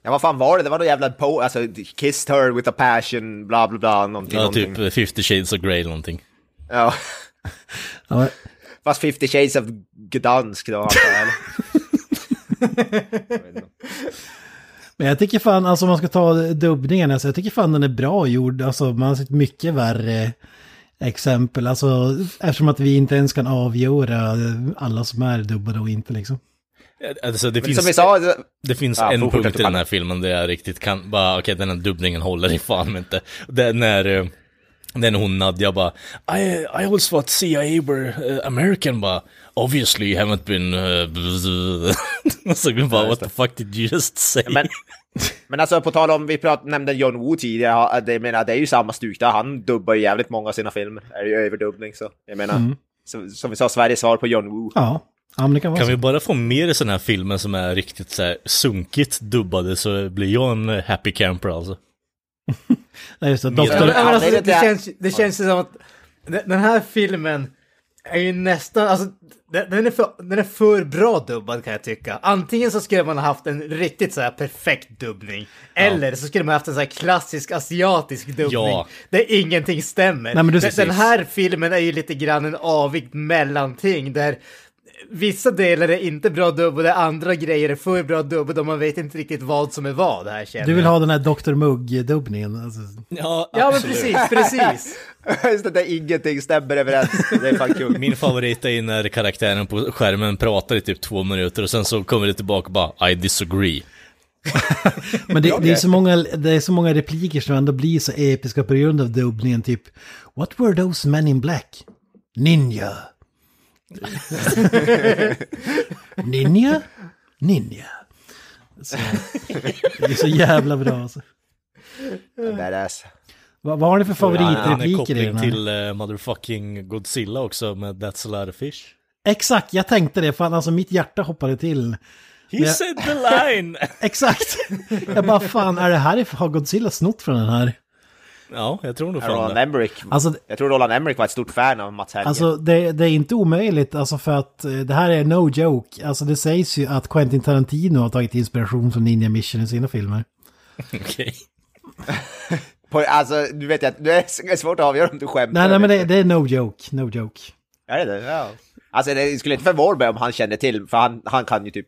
Ja, vad fan var det? Det var någon jävla po... Alltså, kissed her with a passion, bla bla bla, någonting. ja, någonting. typ 50 shades of Grey någonting. Ja. [LAUGHS] Ja, Fast 50 shades of Gdansk då, antar jag, eller? Jag vet inte. Men jag tycker fan, alltså om man ska ta dubbningen, alltså jag tycker fan den är bra gjord. Alltså man har sett mycket värre exempel. Alltså eftersom att vi inte ens kan avgöra alla som är dubbade och inte liksom. Alltså det Men som vi finns, sa, det- det finns Ja, en punkt i den här filmen där jag riktigt kan bara, okej den här dubbningen håller i fan inte. Det är när, när hon Nadja bara, I, I always thought CIA were uh, American bara, obviously you haven't been, uh, [LAUGHS] så bara, what the fuck did you just say? Men, men alltså på tal om, vi prat, nämnde John Woo tidigare, det, jag menar, det är ju samma stuk där, han dubbar ju jävligt många av sina filmer, är ju överdubbning så, jag menar, så, som vi sa, Sveriges svar på John Woo. Ja, ja men det kan vara Kan vi bara få mer sådana här filmer som är riktigt så här sunkigt dubbade så blir jag en happy camper alltså. [LAUGHS] Nej, just det. Ja, Doktor, men alltså, det det, känns, det känns ju som att den här filmen är ju nästan, alltså den är, för, den är för bra dubbad kan jag tycka. Antingen så skulle man ha haft en riktigt så här perfekt dubbning. Eller så skulle man ha haft en så här klassisk asiatisk dubbning. Ja. Där ingenting stämmer. Nej, men du- den, den här filmen är ju lite grann en avigt mellanting där Vissa delar är inte bra dubbade, andra grejer är för bra dubbade och man vet inte riktigt vad som är vad här känner du vill jag. ha den här Dr. Mugg-dubbningen. Alltså. Ja, Ja men precis, precis. [LAUGHS] Just det, där ingenting stämmer överens, det är fan kul. Min favorit är när karaktären på skärmen pratar i typ två minuter och sen så kommer det tillbaka och bara I disagree. [LAUGHS] Men det, det, är så många, det är så många repliker som ändå blir så episka på grund av dubbningen. Typ, What were those men in black? Ninja. Ninja? Ninja. Så, det är så jävla bra alltså. Badass. Vad, vad har ni för favoritrepliker i den här? till uh, motherfucking Godzilla också med That's a lot of fish. Exakt, jag tänkte det. Fan, alltså mitt hjärta hoppade till. He Men- said the line! [LAUGHS] Exakt! Jag bara, fan, är det här, har Godzilla snott från den här? Ja, jag tror nog fan Roland det. Emmerich. Alltså, Jag tror Roland Emmerich var ett stort fan av Mats Helge. Alltså det, det är inte omöjligt, alltså för att eh, det här är no joke. Alltså det sägs ju att Quentin Tarantino har tagit inspiration från Ninja Mission i sina filmer. [LAUGHS] Okej. [LAUGHS] På, alltså, du vet att det är svårt att avgöra om du skämtar. Nej, nej men det, det är no joke, no joke. Är det det? Ja. Alltså det skulle inte förvåna mig om han kände till, för han, han kan ju typ...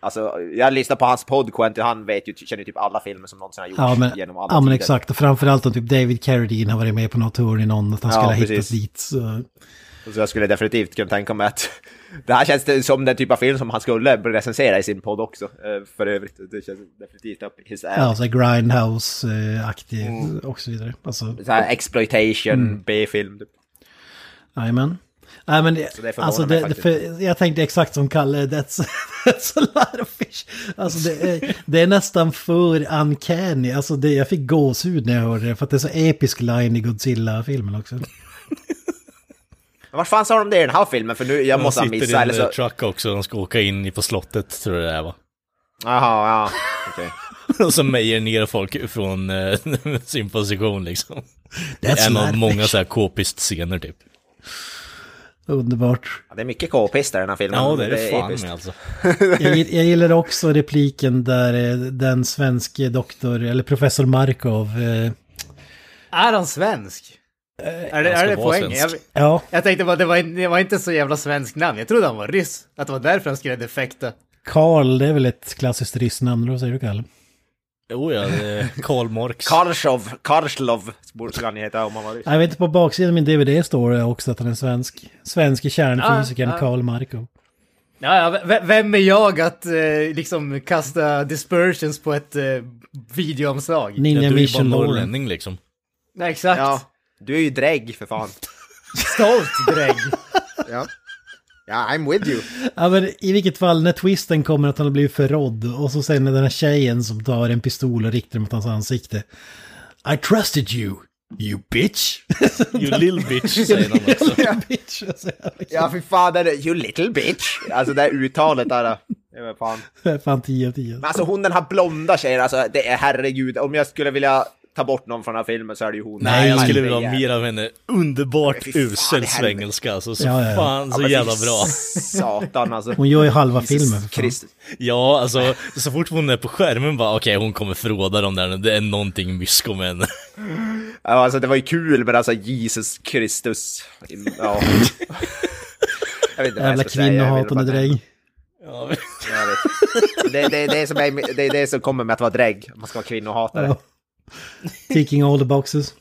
Alltså, jag lyssnar på hans podd, Quentin, han vet ju, känner ju typ alla filmer som någonsin har gjorts Ja men, genom alla ja, men tider. exakt, och framförallt om typ David Carradine har varit med på något tour i någon, att han Ja, skulle ha hittat dit. Så. Så jag skulle definitivt kunna tänka mig att [LAUGHS] det här känns som den typ av film som han skulle recensera i sin podd också. eh, För övrigt, det känns definitivt upp his alley. Ja, så Grindhouse-aktig och så vidare. Alltså, Så här exploitation, Mm. B-film. Typ. Nej men det, Så det förvånar alltså mig det, det, faktiskt. för, jag tänkte exakt som Kalle, [LAUGHS] that's, that's a lot of fish. Alltså det är, [LAUGHS] det är nästan för uncanny, alltså det, jag fick gåshud när jag hörde det, för att det är så episk line i Godzilla-filmen också. [LAUGHS] Men vad fan sa de det i den här filmen? För nu, jag De måste ha sitter i missat en eller så... eh, truck också, de ska åka in i på slottet tror jag det är va. Jaha, ja. Okej. Och så mejer ner folk från eh, sin position liksom. Det That's är en av många så här k-pist-scener typ. Underbart. Ja, det är mycket k-pist i den här filmen. Ja, det är det fan episkt. med alltså. [LAUGHS] Jag, jag gillar också repliken där eh, den svenske doktor, eller professor Markov, eh, Är han svensk? är det, är det poängen? Jag, ja, jag tänkte bara, det var, det var inte så jävla svensk namn. Jag trodde han var ryss. Att det var därför han skrev defekta. Karl, det är väl ett klassiskt ryssnamn, vad säger du Kalle? Jo ja, det är [LAUGHS] Karl Marx. Karlshov, Karlslov borde han heta om han var ryss. Jag vet inte, på baksidan av min DVD står det också att han är svensk. Svenske kärnfysikern Ja, ja. Karl Markov. Ja, ja, vem är jag att eh, liksom kasta dispersions på ett eh, videoomslag? Ja, Ninja du är ju bara Mission Lauren. norrlänning liksom. Nej, exakt. Ja, du är ju drägg för fan. Stolt drägg. Ja. Ja, I'm with you. [LAUGHS] Ja, men i vilket fall, när twisten kommer att han har blivit förrådd och så sen är den här tjejen som tar en pistol och riktar mot hans ansikte. I trusted you, you bitch. You little bitch, säger [LAUGHS] han också. Ja, bitch. Ja, fy fan, det är you little bitch. Alltså det här uttalet där. Det var fan. Fan 10 av 10. Men alltså hon den här blonda tjejen, alltså det är herregud. Om jag skulle vilja ta bort någon från den här filmen så är det ju hon. Nej, jag skulle vilja ha mer av henne. Underbart usel svengelska, alltså. Så Ja, ja, ja. fan så jävla bra. Satan alltså. Hon gör ju halva Jesus filmen. Ja, alltså så fort hon är på skärmen bara okej, hon kommer förråda dem där. Det är någonting mysko med henne. Ja, alltså det var ju kul, men alltså Jesus Kristus. Ja. [LAUGHS] Jag vet inte Jävla kvinnohatande dräng. Ja. Det, det, det, är som är, det är det som kommer med att vara drägg. Man ska vara kvinnohatare. Ja. [LAUGHS] Ticking all the boxes.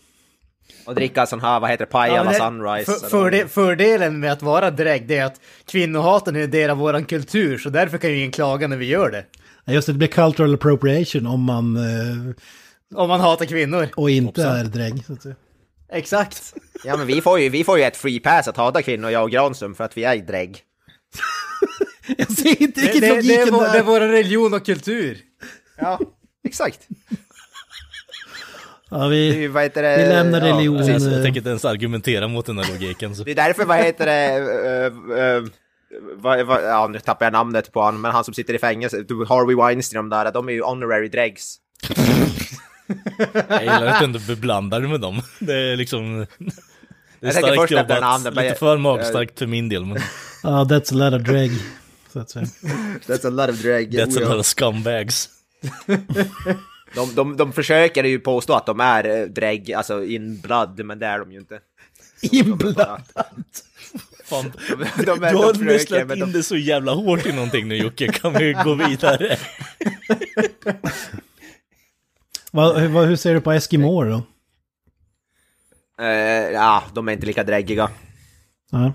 Och dricka sån här, vad heter det, Pajala Ja, det- Sunrise. För, fördel, fördelen med att vara drägg det är att kvinnohaten är en del av våran kultur, så därför kan ju ingen klaga när vi gör det. Just det, det blir cultural appropriation om man... eh, Om man hatar kvinnor. och inte är. Så att säga. Exakt. Ja men vi får ju, vi får ju ett free pass att hata kvinnor, jag och Granström, för att vi är drägg. [LAUGHS] Jag ser inte Det, riktigt det, det, är logiken vår, det är där. vår religion och kultur. Ja, exakt. Ja, vi, ju, vad heter det? vi lämnar ja, religion. precis. Jag eh, tänker inte ens argumentera mot den här logiken. Så. Det är därför, vad heter det, uh, uh, vad, vad, ja nu tappar jag namnet på han, men han som sitter i fängelse, du, Harvey Weinstein, de där, de är ju honorary dregs. Jag gillar att du ändå beblandar med dem. Det är liksom... Det är Jag starkt först jobbat. namnet, Lite jag- för magstarkt för min del, men Ja, that's a lot of säga. [LAUGHS] That's a lot of drag. that's a ja. lot of scumbags. [LAUGHS] de, de, de försöker ju påstå att de är eh, drägg, alltså in blood, men det är de ju inte. Inblandad. Fan. De, de, är- Du har nästlat in de, det så jävla hårt i någonting nu Jocke, kan vi gå vidare? [LAUGHS] Vad, hur, vad, hur ser du på Eskimo då? eh, ja, de är inte lika dräggiga. Ja.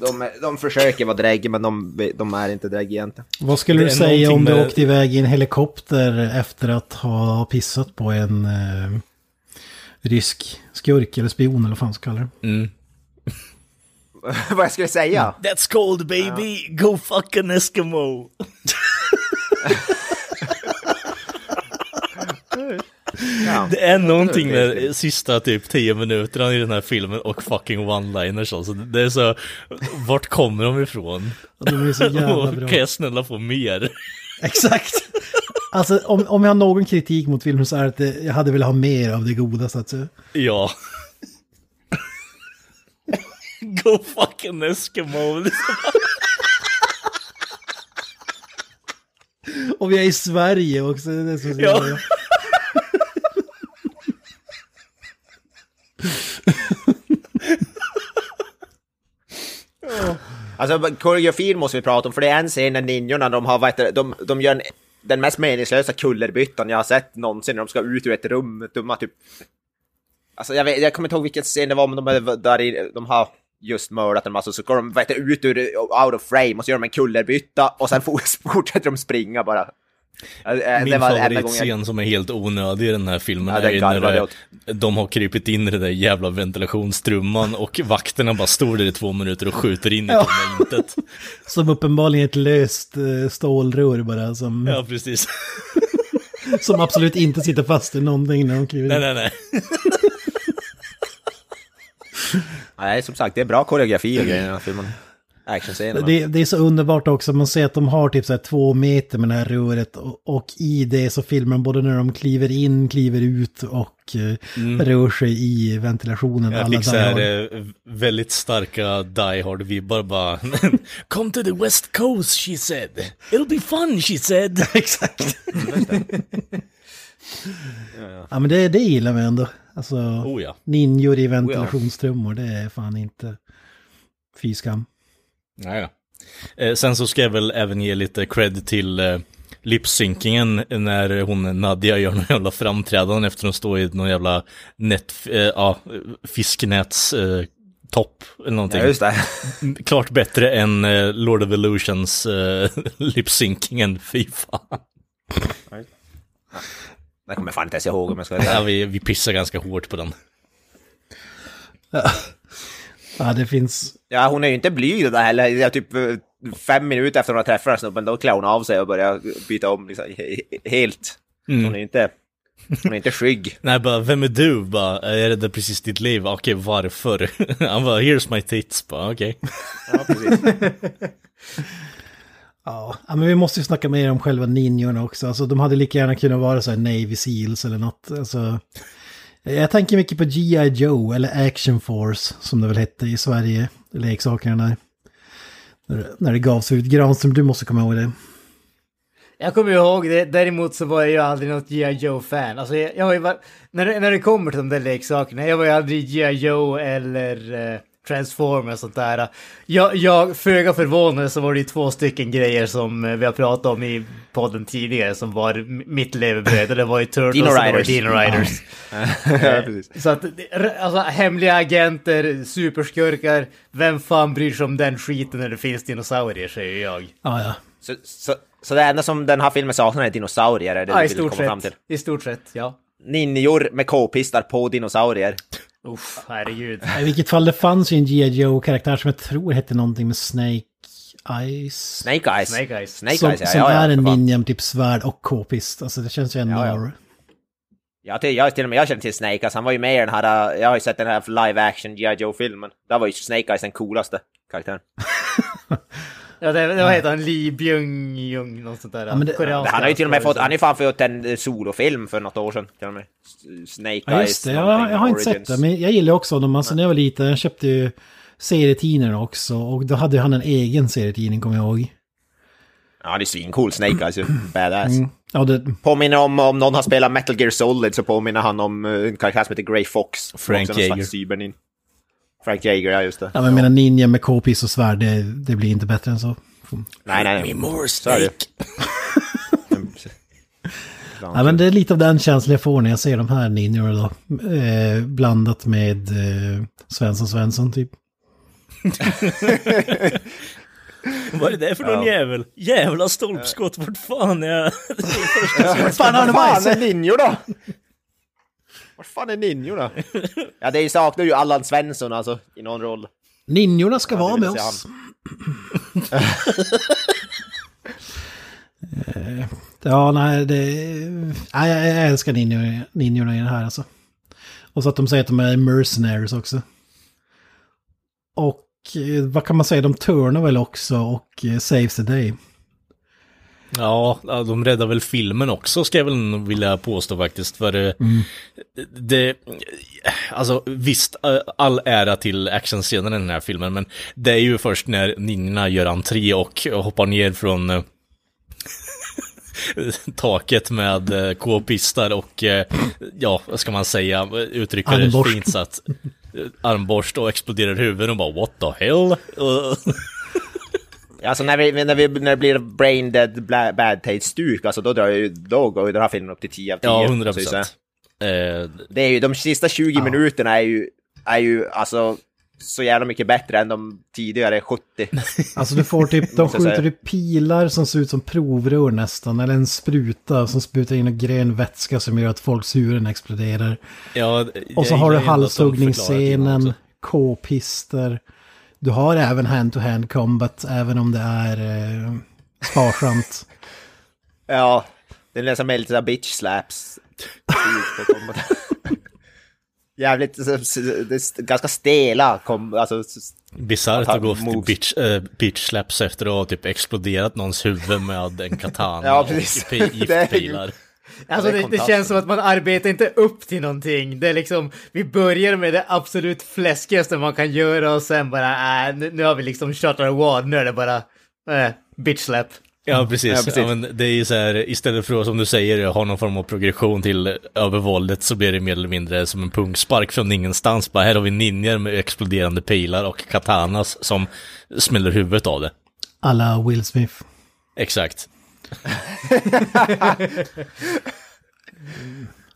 De, de försöker vara drägg, men de, de är inte drägg egentligen. Vad skulle du säga om du med- åkte iväg i en helikopter efter att ha pissat på en eh, rysk skurk eller spion eller vad fan ska kalla det? Mm. [LAUGHS] vad jag skulle säga? That's cold baby, go fuck an Eskimo! [LAUGHS] Ja. Det är någonting med sista typ 10 minuterna i den här filmen och fucking one-liners alltså. Det är så, vart kommer de ifrån? Och de är så jävla [LAUGHS] bra. kan jag snälla få mer? Exakt! Alltså om, om jag har någon kritik mot filmen så är det att det- jag hade velat ha mer av det goda så att säga. Ja. Go fucking Eskimo! Och vi är i Sverige också. Det är så så Ja. [LAUGHS] Alltså koreografin måste vi prata om, för det är en scen när ninjorna, de har, vad heter det, de, de gör en, den mest meningslösa kullerbyttan jag har sett någonsin när de ska ut ur ett rum. De har typ... Alltså jag, vet, jag kommer inte ihåg vilken scen det var, men de, är där i, de har just mördat en massa, så går de vet, ut ur out of frame och så gör de en kullerbytta och sen [LAUGHS] fortsätter de springa bara. Eh, Min favoritscen jag... som är helt onödig i den här filmen Ja, är ju när det, de har krypit in i den där jävla ventilationstrumman och vakterna bara står där i två minuter och skjuter in i Ja. intet. [LAUGHS] Som uppenbarligen ett löst eh, stålrör bara som, Ja, precis. [LAUGHS] som absolut inte sitter fast i någonting när de kliver Nej, in. nej, nej. [LAUGHS] Nej, som sagt, det är bra koreografi i den här filmen. Actionscenerna. Det, det är så underbart också, man ser att de har typ så här två meter med det här röret och, och i det så filmar de både när de kliver in, kliver ut och eh, rör sig i ventilationen. Jag fick så här har- eh, väldigt starka Die Hard-vibbar bara. [LAUGHS] Come to the West Coast, she said. It'll be fun, she said. [LAUGHS] Exakt. ja men det, det gillar vi ändå. Alltså, Oh ja. ninjor i ventilationstrummor, det är fan inte fy skam. Ja. Eh, sen så ska jag väl även ge lite cred till eh, lipsynkingen när hon Nadja gör någon jävla framträdande efter att stå i någon jävla nät, eh, ja, fisknäts eh, topp eller någonting. Ja, just det. Klart bättre än eh, Lord of Illusions eh, [LAUGHS] lipsynkingen, fy fan. Det kommer jag fan inte ens ihåg om jag ska Ja, vi, vi pissar ganska hårt på den. Ja, det finns... Ja, hon är ju inte blyg där heller. Jag typ eh, fem minuter efter hon har träffat den snubben, då klär hon av sig och börjar byta om liksom, he- helt. Hon är ju inte, hon är inte skygg. [LAUGHS] Nej, bara, vem är du? Bara, jag räddade precis ditt liv. Okej, varför? [LAUGHS] Han bara, here's my tits. Bara, okej. Ja, precis. [LAUGHS] Ja, men vi måste ju snacka mer om själva ninjorna också. Alltså, de hade lika gärna kunnat vara så här Navy Seals eller något. Alltså, jag tänker mycket på G.I. Joe eller Action Force som det väl hette i Sverige. Leksakerna där. När det, när det gavs ut. Granström, du måste komma ihåg det. Jag kommer ihåg det, däremot så var jag ju aldrig något G.I. Joe-fan. Alltså jag, jag var, när, det, när det kommer till de där leksakerna, jag var ju aldrig G.I. Joe eller eh, Transformers och sånt där. Jag, jag föga förvånad så var det ju två stycken grejer som eh, vi har pratat om i podden tidigare som var mitt levebröd. Det var ju Turtles Dino och Riders. Dino Riders. [LAUGHS] ja, precis. Så att, alltså hemliga agenter, superskurkar, vem fan bryr sig om den skiten när det finns dinosaurier, säger jag. Ja, ja. Så, så, så det enda som den här filmen saknar är dinosaurier, är det Ja, du i stort komma fram till? sett. I stort sett, ja. Ninjor med k-pistar på dinosaurier. Uff, herregud. I vilket fall det fanns ju en G.I. Joe-karaktär som jag tror hette någonting med Snake Eyes. Snake Eyes. Snake Eyes. Snake som Eyes, ja. som ja, ja, är en ninja med typ svärd och k-pist. Alltså det känns ju ändå... Ja, ja. Jag, till, jag, till och med jag känner till Snake Eyes, han var ju med i den här, jag har ju sett den här live action G.I. Joe-filmen. Där var ju Snake Eyes den coolaste karaktären. [LAUGHS] Ja, det, det vad heter han? Li Byung Jung, något sånt där. Ja, det- koreanska Han har ju till och med fått, han har ju fan fått en eh, solofilm för något år sedan. Till och med. Snake Ja, Eyes. just det. Jag, jag har inte sett det, men jag gillar också honom. Alltså när jag var liten, jag köpte ju serietidningar också. Och då hade han en egen serietidning, kommer jag ihåg. Ja, det är svincool. Snake Eyes, ju. [CLEARS THROAT] badass. Mm. Ja, det, Påminner om, om någon har spelat Metal Gear Solid så påminner han om eh, en karaktär som heter Grey Fox. Frank Också någon Jaeger. slags cybernin. Frank Jaeger, ja just det. ja, men mina ninja med k-pist och svärd, det, det blir inte bättre än så. Nej, nej, nej. more det. [LAUGHS] Ja, men det är lite av den känslan jag får när jag ser de här ninjorna då. Eh, blandat med eh, Svensson Svensson typ. [LAUGHS] Vad är det för någon Ja. jävel? Jävla stolpskott, vart fan är jag? [LAUGHS] Vart fan har du Var fan är ninjor då? Vart fan är ninjor då? [LAUGHS] Ja, det saknar ju Allan Svensson alltså, i någon roll. Ninjorna ska Ja, vara med oss. [LAUGHS] Eh, ja, nej, det... Nej, jag, älskar ninjor, ninjorna i det här alltså. Och så att de säger att de är mercenaries också. Och eh, vad kan man säga, de turnar väl också och eh, saves the day. Ja, de räddar väl filmen också, ska jag väl vilja påstå faktiskt. För eh, det, alltså visst, eh, all ära till actionscenen i den här filmen, men det är ju först när ninjorna gör entré och hoppar ner från eh, [LAUGHS] taket med k-pistar och, ja, vad ska man säga, uttrycka det fint så att armborst och exploderar huvuden och bara what the hell? [LAUGHS] Ja, Alltså när, vi, när, vi, när det blir brain dead bad taste stuk, alltså då, drar ju, då går ju den här filmen upp till 10 av 10. ja, 100 så att säga. procent. Eh, Det är ju, de sista 20 minuterna är ju, är ju alltså så jävla mycket bättre än de tidigare 70. [LAUGHS] Alltså du får typ, de skjuter typ pilar som ser ut som provrör nästan. Eller en spruta som sprutar in en grön vätska som gör att folks huvuden exploderar. ja, Och så har du det halshuggningsscenen, k-pister. Du har även hand-to-hand combat, även om det är eh, sparsamt. [LAUGHS] Ja, det är nästan med lite sådär bitch slaps. [LAUGHS] Jävligt, ganska stela, kom, alltså, Bisarrt Att att gå moves. bitch, äh, bitch slaps efter att ha typ exploderat någons huvud med en katana Ja, och [LAUGHS] giftpilar. Alltså det det, känns som att man arbetar inte upp till någonting. Det är liksom, vi börjar med det absolut fläskigaste man kan göra och sen bara, äh, nu, nu har vi liksom shot our wad, nu är det bara, äh, bitch slap. Ja, precis. Ja, Ja, precis. men det är ju så här, istället för att som du säger ha någon form av progression till övervåldet så blir det mer eller mindre som en punkspark från ingenstans. Bara här har vi ninjor med exploderande pilar och katanas som smäller huvudet av det. Alla Will Smith. Exakt. [LAUGHS]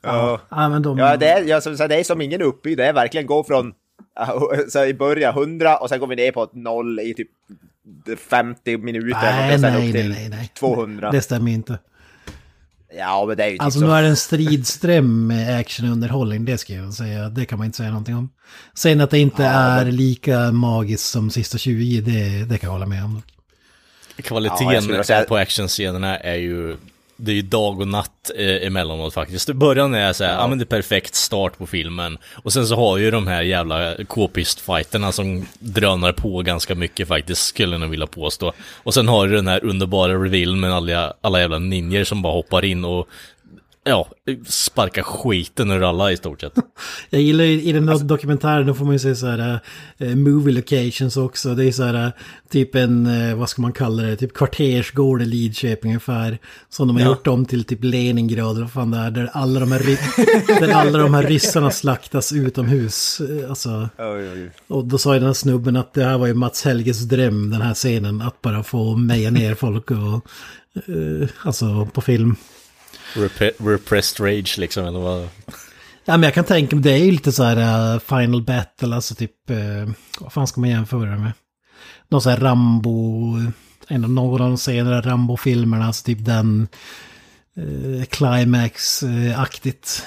ja. Ja, men de... Ja, det är, ja, så, så det är som ingen uppbyggd, det är verkligen gå från [LAUGHS] så i början 100 och sen går vi ner på ett noll i typ 50 minuter nej, nej, upp till nej, nej, nej. 200. Det stämmer inte. Ja, men det är ju typ Alltså så. nu är det en stridström med actionunderhållning, det ska jag säga. Det kan man inte säga någonting om. Sen att det inte är lika magiskt som sista 20, det, det kan jag hålla med om. Ja, Kvaliteten skulle säga- på actionscenerna är ju det är ju dag och natt eh, emellanåt faktiskt. I början är jag såhär, ja. men det är perfekt start på filmen. Och sen så har ju de här jävla k-pist-fighterna som drönar på ganska mycket faktiskt, skulle jag vilja påstå. Och sen har du den här underbara revealen med alla, alla jävla ninjer som bara hoppar in och Ja, sparkar skiten ur alla i stort sett. [LAUGHS] Jag gillar ju i den här dokumentären, då får man ju se så här eh, movie locations också. Det är så här eh, typ en, eh, vad ska man kalla det, typ kvartersgård i Lidköping ungefär. Som de har gjort om till typ Leningrad eller vad fan det är. Där alla de här, ry- [LAUGHS] där alla de här ryssarna slaktas utomhus. Alltså, Oj, oj, och då sa ju den här snubben att det här var ju Mats Helges dröm, den här scenen. Att bara få meja ner folk och, alltså på film. Rep- repressed rage liksom, eller vad? Ja, men jag kan tänka mig, det är ju lite så här uh, Final Battle, alltså typ, uh, vad fan ska man jämföra det med? Någon sån här Rambo, en av någon av de senare Rambo-filmerna, alltså typ den uh, Climax-aktigt.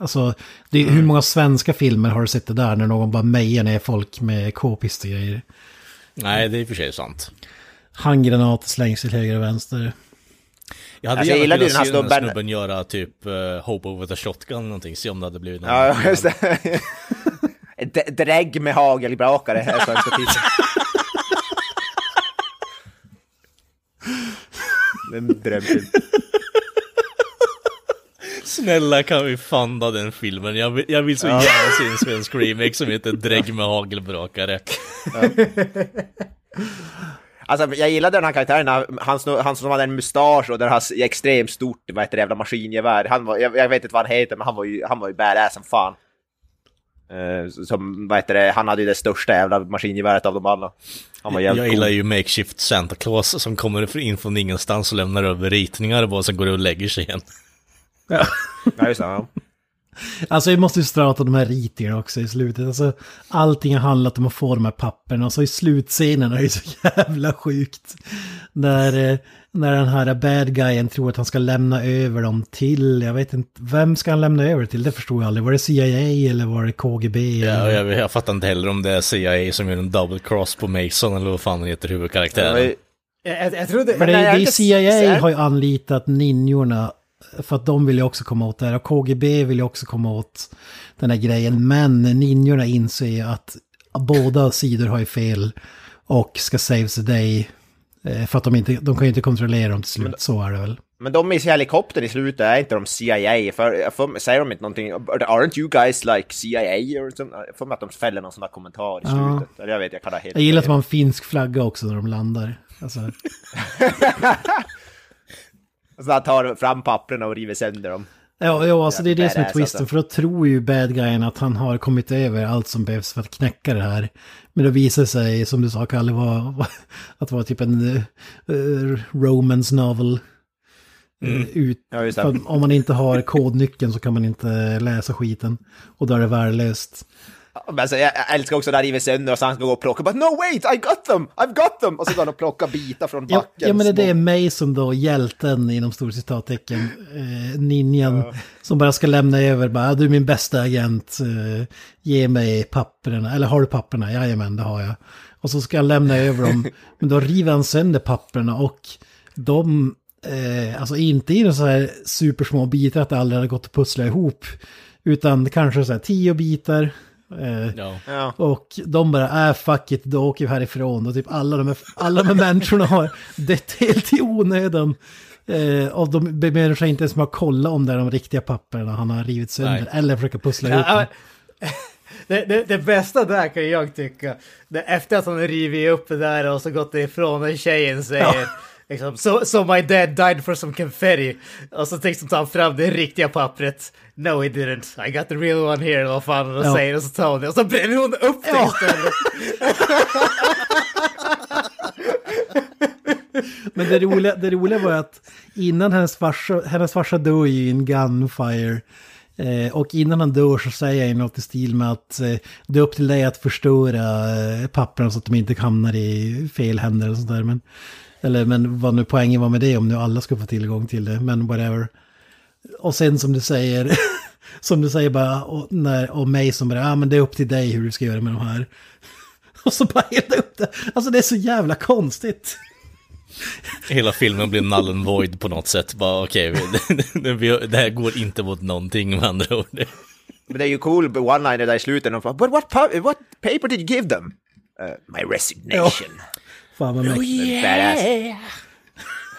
Alltså, det är, hur många svenska filmer har du sett det där när någon bara mejar ner folk med k-pist och grejer? Nej, det är i och för sig sant. Handgranater slängs till höger och vänster. Jag hade Alltså, jag gärna gillade ju se den här snubben- göra typ uh, Hope with a shotgun eller någonting, se om det hade blivit någon. Ja, just det. [LAUGHS] Drägg med hagelbrakare är svenska [LAUGHS] titeln. En drömfilm. Snälla kan vi funda den filmen? Jag vill, jag vill så gärna se en svensk remake som heter Drägg med hagelbrakare. Alltså jag gillade den här karaktären, han, han, som hade en mustasch och den har extremt stort, vad heter det, jävla maskingevär. Han var, jag, jag vet inte vad han heter, men han var ju, han var ju badass som fan. Eh, som, vad heter det, han hade ju det största jävla maskingeväret av dem alla. Han var jävligt Jag gillar cool. ju Makeshift Santa Claus som kommer in från ingenstans och lämnar över ritningar och bara sen går och lägger sig igen. Ja, just det. Ja. Alltså vi måste ju strata de här ritningarna också i slutet. Alltså allting har handlat om att få de här papperna. Och så i slutscenen är det så jävla sjukt. När, eh, när den här bad guyen tror att han ska lämna över dem till, jag vet inte, vem ska han lämna över till? Det förstod jag aldrig. Var det CIA eller var det KGB? Ja, jag, jag fattar inte heller om det är CIA som gör en double cross på Mason eller vad fan heter Det huvudkaraktären. Jag, jag, jag trodde... För det, nej, det CIA har ju anlitat ninjorna för att de vill ju också komma åt det här. Och KGB vill ju också komma åt den här grejen. Men ninjorna inser ju att båda sidor har ju fel och ska save the day. Eh, För att de, inte, de kan ju inte kontrollera dem till slut, så är det väl. Men de i helikoptern i slutet är inte de CIA, för, för säger de inte någonting, aren't you guys like CIA? Får mig att de fäller någon sån där kommentar i Ja. slutet. Eller jag vet, jag kan ha helt Jag gillar att man har en finsk flagga också när de landar. Alltså, [LAUGHS] Så han tar fram papperna och river sönder dem. ja, ja, alltså det är det som är twisten. alltså. För då tror ju bad guyen att han har kommit över allt som behövs för att knäcka det här. Men då visar det sig, som du sa Kalle, var, att det var typ en uh, romance novel. eh, Ut, Ja, det. om man inte har kodnyckeln så kan man inte läsa skiten. Och då är det värdelöst. Men alltså, jag jag älskar också när han river sönder och så han ska gå och plocka. But no wait, I got them! I've got them! Och så går han och plockar bitar från Ja, backen. ja men det är små- Mason då, hjälten inom stor citattecken, eh, ninjan, som bara ska lämna över, bara, du är min bästa agent, eh, ge mig papperna, eller har du papperna? Jajamän, det har jag. Och så ska han lämna över dem, [LAUGHS] men då river han sönder papperna och de, eh, alltså inte i så här supersmå bitar att det aldrig hade gått att pussla ihop, utan kanske så här tio bitar. Eh, Ja. Ja. och de bara, äh fuck it, då åker vi härifrån. Och typ alla de här, alla de här människorna har dött helt i onödan. Eh, och de bemödar sig inte ens med att kolla om det är de riktiga papperna han har rivit sönder. Nej. Eller försöka pussla ihop Ja, [LAUGHS] det, det, det bästa där kan jag tycka, det, efter att han har rivit upp det där och så gått ifrån och tjejen säger liksom, so, so my dad died for some confetti. Och så tänkte tar han fram det riktiga pappret. No he didn't, I got the real one here, vad fan hon Ja. säger. Och så tar hon det och så bränner hon upp det Ja. istället. [LAUGHS] Men det roliga, det roliga var att innan hennes farsa, hennes farsa dör ju i en gunfire. Eh, och innan han dör så säger han något i stil med att eh, det är upp till dig att förstöra eh, papperna så att de inte hamnar i fel händer eller sånt där. Men, eller men vad nu poängen var med det om nu alla ska få tillgång till det, men whatever. Och sen som du säger, [LAUGHS] som du säger bara, och, när, och mig som bara, ja ah, men det är upp till dig hur du ska göra med de här. [LAUGHS] Och så bara helt upp det. Alltså det är så jävla konstigt. [LAUGHS] Hela filmen blir null and void på något sätt. Bara okej, okay, det här går inte mot någonting med andra ord. Men det är ju cool one-liner där i slutet. Och bara, But what, pa- what paper did you give them? Uh, my resignation. Fan vad mäktigt. Badass.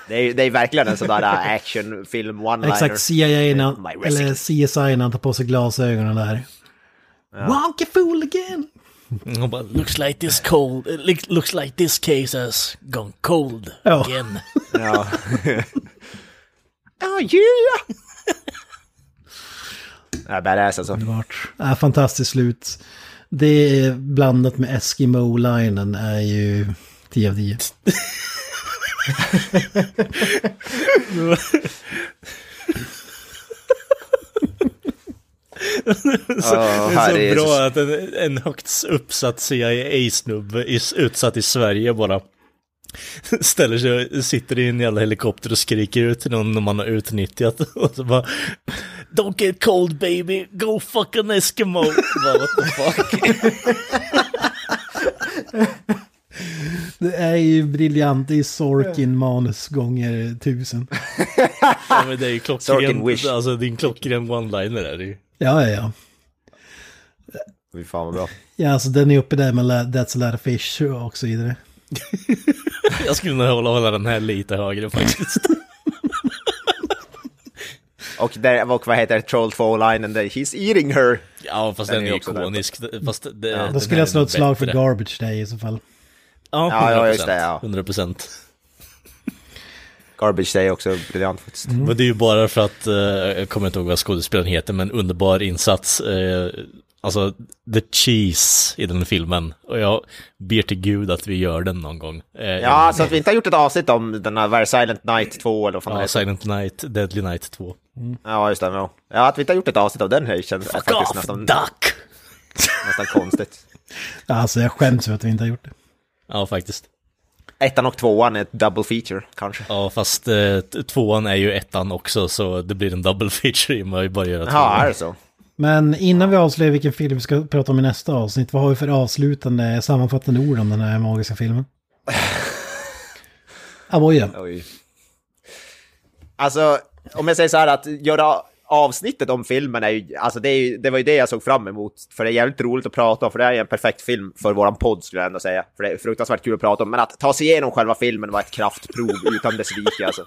Det är, det är verkligen en sån där actionfilm one-liner. Exakt, CIA, My eller CSI han tar på sig glasögonen där. Wonky fool again! Hon bara, looks like this cold, look- looks like this case has gone cold Ja. again. Ja. [LAUGHS] oh yeah! ja, badass alltså. Vart. Äh, fantastiskt slut. Det är blandat med Eskimo-linen är ju 10 av 10. [LAUGHS] Så, Ja, det är så bra att en, en högt uppsatt CIA-snubbe utsatt i Sverige bara ställer sig, sitter i en jävla helikopter och skriker ut till någon man har utnyttjat [LAUGHS] och så bara Don't get cold baby, go fuck an Eskimo. [LAUGHS] bara, what the fuck? Det är ju briljant, det är Sorkin manus gånger tusen. ja, men det är ju Sorkin klockren, wish. alltså din klockren one-liner är det ju. Ja, ja, ja. Fy fan vad bra. Ja, alltså den är uppe där med That's a lot of fish och så vidare. [LAUGHS] Jag skulle nog hålla, hålla den här lite högre faktiskt. [LAUGHS] Och, där, och vad heter Troll 2-linen där? He's eating her. Ja, fast Den den, är ikonisk. Fast det, Ja. Då skulle jag slå ett slag för. Garbage Day i så fall. Ja, Ja, 100%. ja, just det, ja. 100 procent. Garbage Day också briljant faktiskt. Men det är ju bara för att, eh, jag kommer inte ihåg vad skådespelaren heter, men underbar insats. Eh, alltså, the cheese i den filmen. Och jag ber till gud att vi gör den någon gång. Eh, Ja, så att vi inte har gjort ett avsnitt om den här Very Silent Night 2 eller vad fan ja. Silent Night, Deadly Night 2. Ja, just det. Ja. ja, att vi inte har gjort ett avsnitt av den här känns Fuck faktiskt off, nästan, duck! nästan konstigt. [LAUGHS] Alltså jag skäms för att vi inte har gjort det. Ja, faktiskt. Ettan och tvåan är ett double feature, kanske. Ja, fast eh, tvåan är ju ettan också, så det blir en double [LAUGHS] feature i och med att bara göra tvåan. är det så? Men innan vi avslöjar vilken film vi ska prata om i nästa avsnitt, vad har vi för avslutande, sammanfattande ord om den här magiska filmen? [LAUGHS] Avoya. Alltså, om jag säger så här att göra avsnittet om filmen är ju, alltså det, är ju, det var ju det jag såg fram emot. För det är jävligt roligt att prata om, för det är ju en perfekt film för våran podd skulle jag ändå säga. För det är fruktansvärt kul att prata om. Men att ta sig igenom själva filmen var ett kraftprov utan dess like alltså.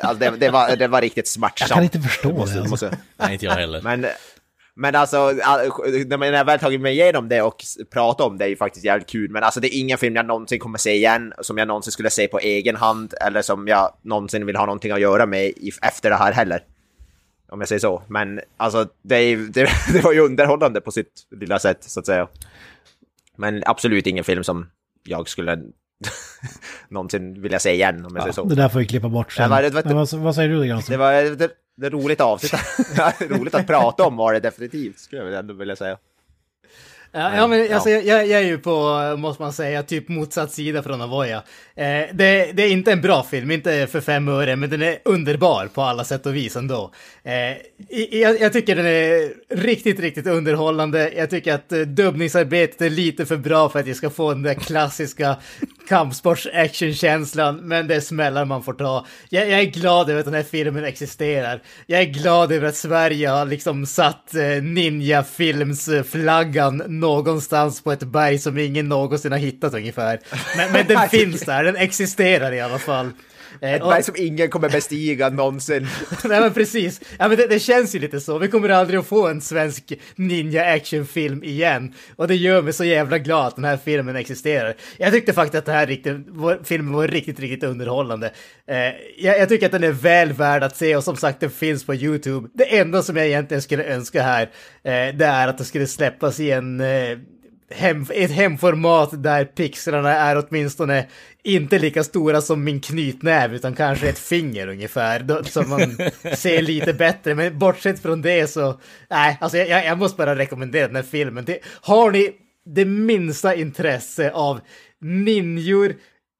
Alltså det, det, var, det var riktigt smärtsamt. Jag kan inte förstå det, måste, alltså. måste, Nej, inte jag heller. Men, men alltså, all- när jag väl tagit mig igenom det och pratat om det är ju faktiskt jävligt kul. Men alltså det är ingen film jag någonsin kommer se igen, som jag någonsin skulle se på egen hand, eller som jag någonsin vill ha någonting att göra med efter det här heller. Om jag säger så. Men alltså, det, det, [LAUGHS] det var ju underhållande på sitt lilla sätt, så att säga. Men absolut ingen film som jag skulle [LAUGHS] någonsin vilja se igen, om jag säger så. Det där får vi klippa bort sen. Ja, det- det- Men vad, vad säger du Det Granström? var det, det roligt avsnitt. [LAUGHS] roligt att prata om var det definitivt, skulle jag ändå vilja säga. Ja, ja men Ja. alltså, jag, jag är ju på, måste man säga, typ motsatt sida från Avoya. Eh, det, det är inte en bra film, inte för fem öre, men den är underbar på alla sätt och vis ändå. Eh, jag, jag tycker den är riktigt, riktigt underhållande. Jag tycker att eh, dubbningsarbetet är lite för bra för att jag ska få den där klassiska kampsports-action-känslan, men det är smällar man får ta. Jag, jag är glad över att den här filmen existerar. Jag är glad över att Sverige har liksom satt eh, ninja-filmsflaggan någonstans på ett berg som ingen någonsin har hittat ungefär. Men, men den [LAUGHS] finns där, den existerar i alla fall. Eh, Ett berg som ingen kommer bestiga någonsin. [LAUGHS] Nej men precis, ja, men det, det känns ju lite så. Vi kommer aldrig att få en svensk ninja actionfilm igen. Och det gör mig så jävla glad att den här filmen existerar. Jag tyckte faktiskt att den här riktigt, var, filmen var riktigt, riktigt underhållande. Eh, jag, jag tycker att den är väl värd att se och som sagt den finns på YouTube. Det enda som jag egentligen skulle önska här, eh, det är att det skulle släppas i en eh, hem, ett hemformat där pixlarna är åtminstone inte lika stora som min knytnäv utan kanske ett finger ungefär. Så man [LAUGHS] ser lite bättre. Men bortsett från det så, nej, alltså jag, jag måste bara rekommendera den här filmen. Det, har ni det minsta intresse av ninjor,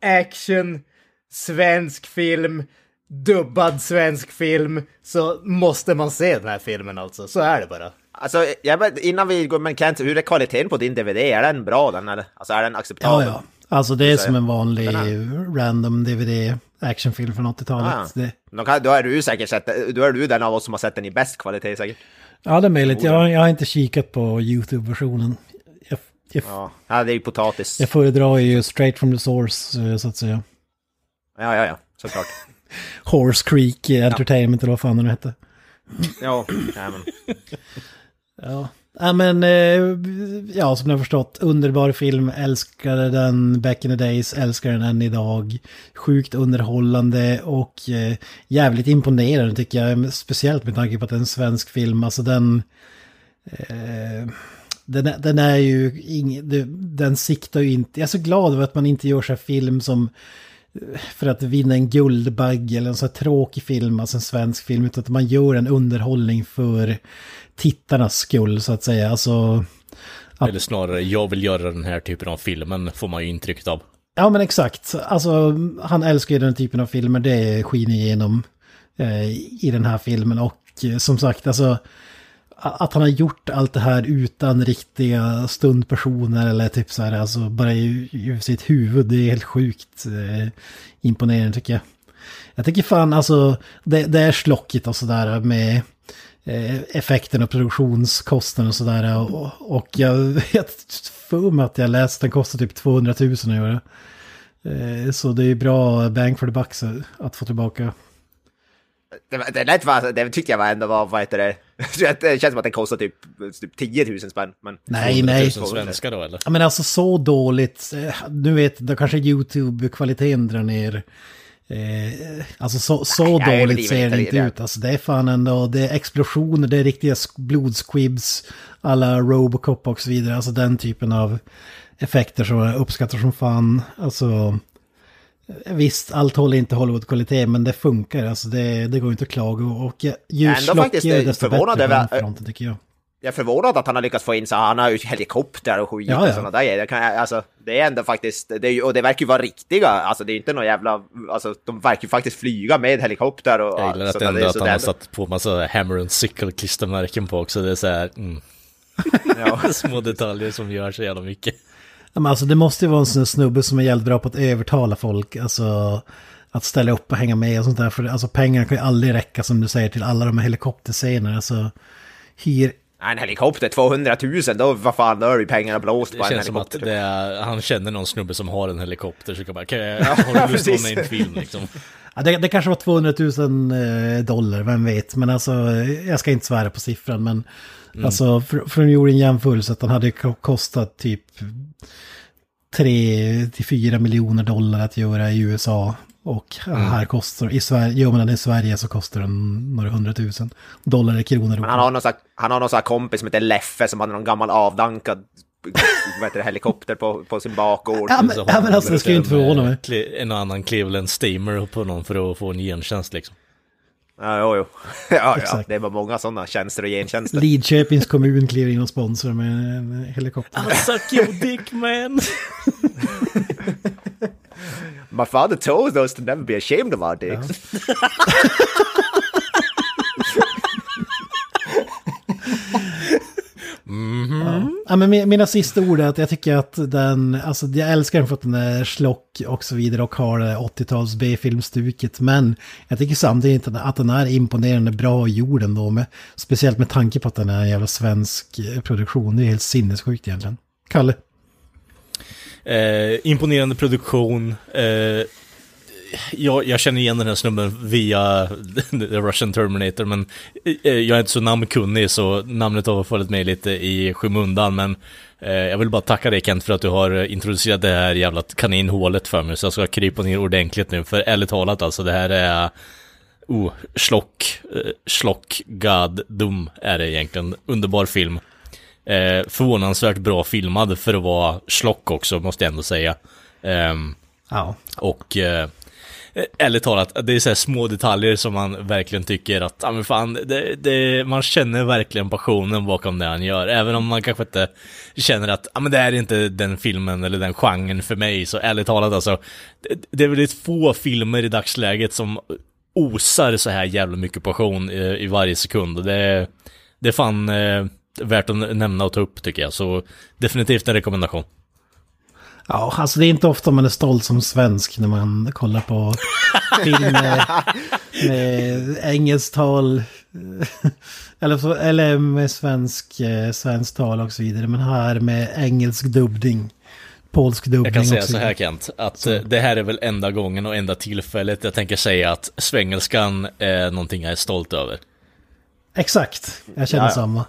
action, svensk film, dubbad svensk film så måste man se den här filmen alltså. Så är det bara. Alltså, jag, innan vi går, men Kent, hur är kvaliteten på din DVD? Är den bra den eller? Alltså är den Ja, acceptabel? ja. Alltså det är som en vanlig random DVD actionfilm från 80-talet. Ah. Det, Då, kan, då är du säkert sett, då är du den av oss som har sett den i bäst kvalitet säkert. ja, det är möjligt. Jag, jag har inte kikat på YouTube-versionen. Jag, jag, Ja, ja det är ju potatis. jag föredrar ju straight from the source, eh, så att säga. Ja, ja, ja, såklart. Horse Creek Entertainment eller vad fan den hette. Ja, ja men. Ja. Ja men, eh, ja som ni har förstått, underbar film, älskade den back in the days, älskar den än idag. Sjukt underhållande och eh, jävligt imponerande tycker jag, speciellt med tanke på att det är en svensk film, alltså den... Eh, den, är- den är ju, ing, den siktar ju inte, jag är så glad över att man inte gör så här film som för att vinna en Guldbagge eller en så här tråkig film, alltså en svensk film, utan att man gör en underhållning för tittarnas skull så att säga. Alltså, Att- Eller snarare, jag vill göra den här typen av filmen, får man ju intrycket av. ja men exakt. Alltså, han älskar ju den typen av filmer, det skiner igenom eh, i den här filmen. Och eh, som sagt, alltså att han har gjort allt det här utan riktiga stundpersoner eller typ så här, alltså bara i, i sitt huvud, det är helt sjukt eh, imponerande tycker jag. Jag tycker fan alltså, det, det är slockigt och sådär med eh, effekten och produktionskostnaden och sådär. Och, och jag vet för mig att jag läste att den kostar typ 200 000 att göra. Eh, så det är bra bang for the bucks att få tillbaka. Det, det, lät, va- det tyckte jag var ändå var, vad heter det? [LAUGHS] Det känns som att den kostar typ, typ 10 000 spänn. Men Nej, nej. 000 svenska då eller? Ja, men alltså så dåligt. eh, Nu vet, då kanske YouTube-kvaliteten drar ner. Eh, alltså så, så Nej, dåligt ser inte det inte ut. Alltså det är fan ändå, det är explosioner, det är riktiga blodsquibs, alla Robocop och så vidare. Alltså den typen av effekter som jag uppskattar som fan. Alltså, eh, visst, allt håller inte Hollywood-kvalitet, men det funkar. Alltså det, det går inte att klaga. Och eh, ju Ändå faktiskt, slockigare eh, desto förvånad bättre på över- fronten tycker jag. jag är förvånad att han har lyckats få in så han har ju helikopter och skit Ja, och ja. sådana där grejer. Det, kan, alltså, det är ändå faktiskt, det är, ju- och det verkar ju vara riktiga, alltså det är inte någon jävla, alltså de verkar ju faktiskt flyga med helikopter och... Jag gillar att, ändå det är att han har är satt på massa hammer and sickle klistermärken på också. Det är så här, mm, [LAUGHS] Ja. [LAUGHS] små detaljer som gör så jävla mycket. Ja, men alltså det måste ju vara en sån snubbe som är jävligt bra på att övertala folk. Alltså att ställa upp och hänga med och sånt där. För alltså pengarna kan ju aldrig räcka som du säger till alla de här helikopterscenerna. Alltså hyr... Nej, En helikopter, 200 000, då vad fan, då är ju pengarna blåst på Det en känns som att helikopter. det är, han känner någon snubbe som har en helikopter så kan bara, kan jag, har du lust att vara med i en film liksom? Ja, det, det kanske var 200 000 eh, dollar, vem vet. Men alltså, jag ska inte svära på siffran. Men alltså, för, för de gjorde en jämförelse att den hade ko- kostat typ 3 till 4 miljoner dollar att göra i USA. Och här kostar, i Sverige, gör man den i Sverige så kostar den några hundratusen dollar eller kronor. Men han har någon sån här, han har någon sån här kompis som heter Leffe som hade någon gammal avdankad vad heter det, helikopter på, på sin bakgård. Ja, men, ja, men alltså det ska ju inte förvåna mig. En annan Cleveland Steamer på någon för att få en gentjänst liksom. Ja, jo, jo. [LAUGHS] Ja, ja, det var många sådana tjänster och gentjänster. Lidköpings kommun kliver in och sponsrar med en helikopter. Suck your dick man! [LAUGHS] My father told us to never be ashamed of our dicks. Ja, [LAUGHS] men mina sista ord är att jag tycker att den, alltså jag älskar den för att den är slock och så vidare och har det 80-tals B-filmstuket. Men jag tycker samtidigt att- den är imponerande bra gjord ändå. Med, speciellt med tanke på att den är en jävla svensk eh, produktion. Det är helt sinnessjukt egentligen. Kalle? Eh, imponerande produktion. Eh, jag, jag känner igen den här snubben via [LAUGHS] The Russian Terminator, men eh, jag är inte så namnkunnig så namnet har fallit mig lite i skymundan. Men eh, jag vill bara tacka dig Kent för att du har eh, introducerat det här jävla kaninhålet för mig. Så jag ska krypa ner ordentligt nu, för ärligt talat alltså, det här är... Oh, schlock, eh, schlock, god, dum är det egentligen. Underbar film. Eh, förvånansvärt bra filmad för att vara schlock också, måste jag ändå säga. Ehm, Ja. och eh, Eh, ärligt talat, det är så här små detaljer som man verkligen tycker att, ja men fan, det, det, man känner verkligen passionen bakom det han gör. Även om man kanske inte känner att, ja men det är inte den filmen eller den genren för mig. Så ärligt talat alltså, det, det är väldigt få filmer i dagsläget som osar så här jävla mycket passion i, i varje sekund. Och det, är- det är fan eh, värt att nämna och ta upp tycker jag. Så definitivt en rekommendation. Ja, alltså det är inte ofta man är stolt som svensk när man kollar på film med, [LAUGHS] med engelskt tal. Eller, så, eller med svensk, eh, svensk tal och så vidare. Men här med engelsk dubbning. Polsk dubbning Jag kan säga så här Kent, att eh, det här är väl enda gången och enda tillfället jag tänker säga att svengelskan är någonting jag är stolt över. Exakt, jag känner Ja, ja. samma.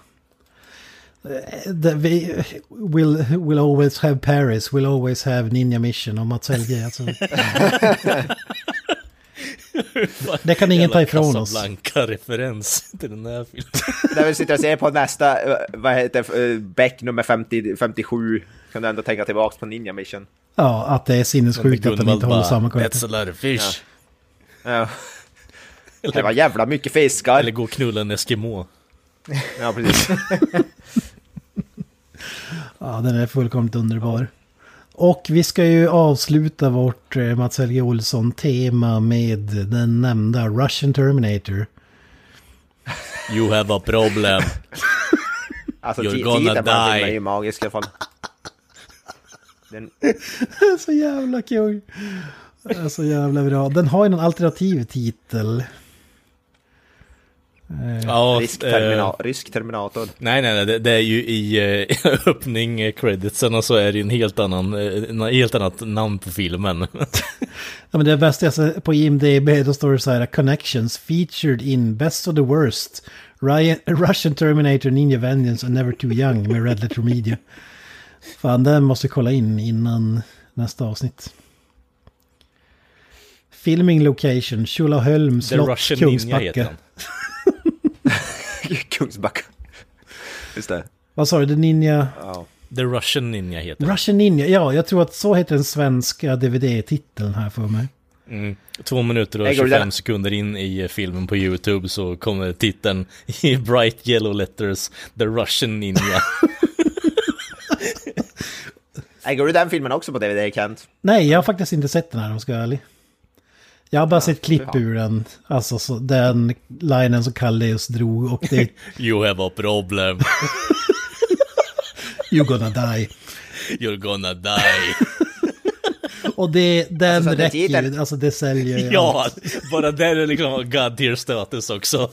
Eh, det- Vi will, will always have Paris, will always have Ninja Mission och Mats Helge. Alltså. [LAUGHS] Det kan ingen ta ifrån oss. Casablanca-referens till den här filmen. När vi sitter och ser på nästa, eh, vad heter uh, Beck nummer 50, 57, kan du ändå tänka tillbaks på Ninja Mission. Ja, att det är sinnessjukt att de inte håller samma kvalitet. That's a lot of fish. Ja. Det var jävla mycket fiskar. Eller gå och knulla en Eskimo. Ja, precis. [LAUGHS] Ja, den är fullkomligt underbar. Och vi ska ju avsluta vårt eh, Mats Helge Olsson-tema med den nämnda Russian Terminator. You have a problem. Alltså You're gonna på den die. är ju magisk i alla fall. Den, [LAUGHS] så jävla kul. Så jävla bra. Den har ju en alternativ titel. Ja, rysk, eh, termina- rysk Terminator. Nej, nej, nej, det, det är ju i eh, [LAUGHS] öppning eh, creditsen och så är det en helt annan, eh, en helt annat namn på filmen. [LAUGHS] Ja, men det bästa jag ser på IMDB, då står det så här, Connections featured in Best of the Worst, Ryan, Russian Terminator, Ninja Vengeance and Never Too Young med Red Letter Media. Fan, den måste jag kolla in innan nästa avsnitt. Filming location, Tjolaholm slott, Russian Ninja heter Kungsbacka. [LAUGHS] [LAUGHS] Kungsbacka. Just det. Vad sa du, The Ninja? Ja. The Russian Ninja heter den. Russian Ninja, ja, jag tror att så heter den svenska DVD-titeln här för mig. Mm. Två minuter och Jag går 25 där. sekunder in i filmen på YouTube så kommer titeln i bright yellow letters The Russian Ninja. [LAUGHS] Äger du den filmen också på DVD, Kent? Nej, jag har faktiskt inte sett den här om jag ska vara ärlig. Jag har bara sett klipp ur den. Alltså så, den linen som Kalle just drog och det [LAUGHS] You have a problem. [LAUGHS] You gonna die. You're gonna die. [LAUGHS] Och det, den Alltså, räcker ju, alltså det säljer ju ja, bara där är liksom God tier status också.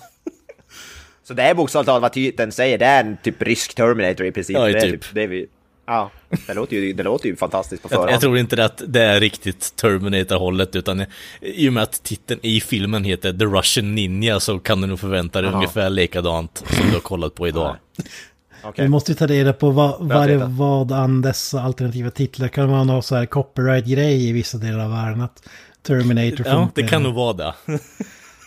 Så det är bokstavligt talat vad titeln säger, det är en typ rysk Terminator i princip. Ja, det är typ. det vi... Ja, det låter ju, det låter ju fantastiskt på Jag, förhand. jag tror inte att det är riktigt Terminator-hållet utan i och med att titeln i filmen heter The Russian Ninja så kan du nog förvänta dig Jaha. ungefär likadant som du har kollat på idag. Okej. Vi måste ju ta reda på vad, jag vad, vad an dessa alternativa titlar kan man ha så här copyright-grej i vissa delar av världen. Att Terminator Ja, det kan nog vara det. [LAUGHS]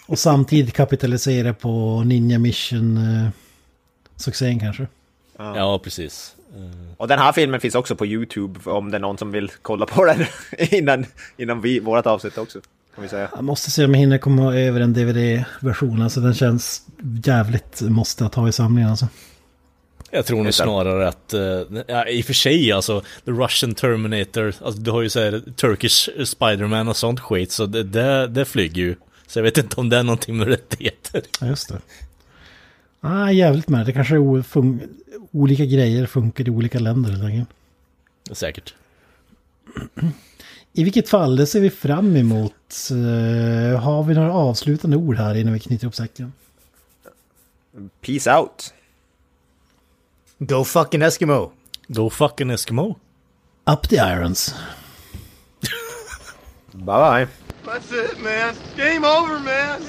Och samtidigt kapitalisera på Ninja Mission-succén kanske. Ja, precis. Och den här filmen finns också på YouTube om det är någon som vill kolla på den [LAUGHS] innan, innan vi, vårat avsnitt också. Kan vi säga. Jag måste se om jag hinner komma över en DVD-version. Alltså den känns jävligt måste att ha i samlingen alltså. Jag tror nog snarare att, eh, ja, i och för sig alltså, The Russian Terminator, alltså du har ju såhär Turkish Spiderman och sånt skit, så det, det, det flyger ju. Så jag vet inte om det är någonting med rättigheter. Ja, just det. Ah, jävligt med. Det kanske är olika grejer funkar i olika länder helt enkelt. Säkert. I vilket fall, det ser vi fram emot. Eh, har vi några avslutande ord här innan vi knyter upp säcken? Peace out! Go fucking Eskimo! Go fucking Eskimo. Up the irons. Bye bye! That's it, man. Game over, man.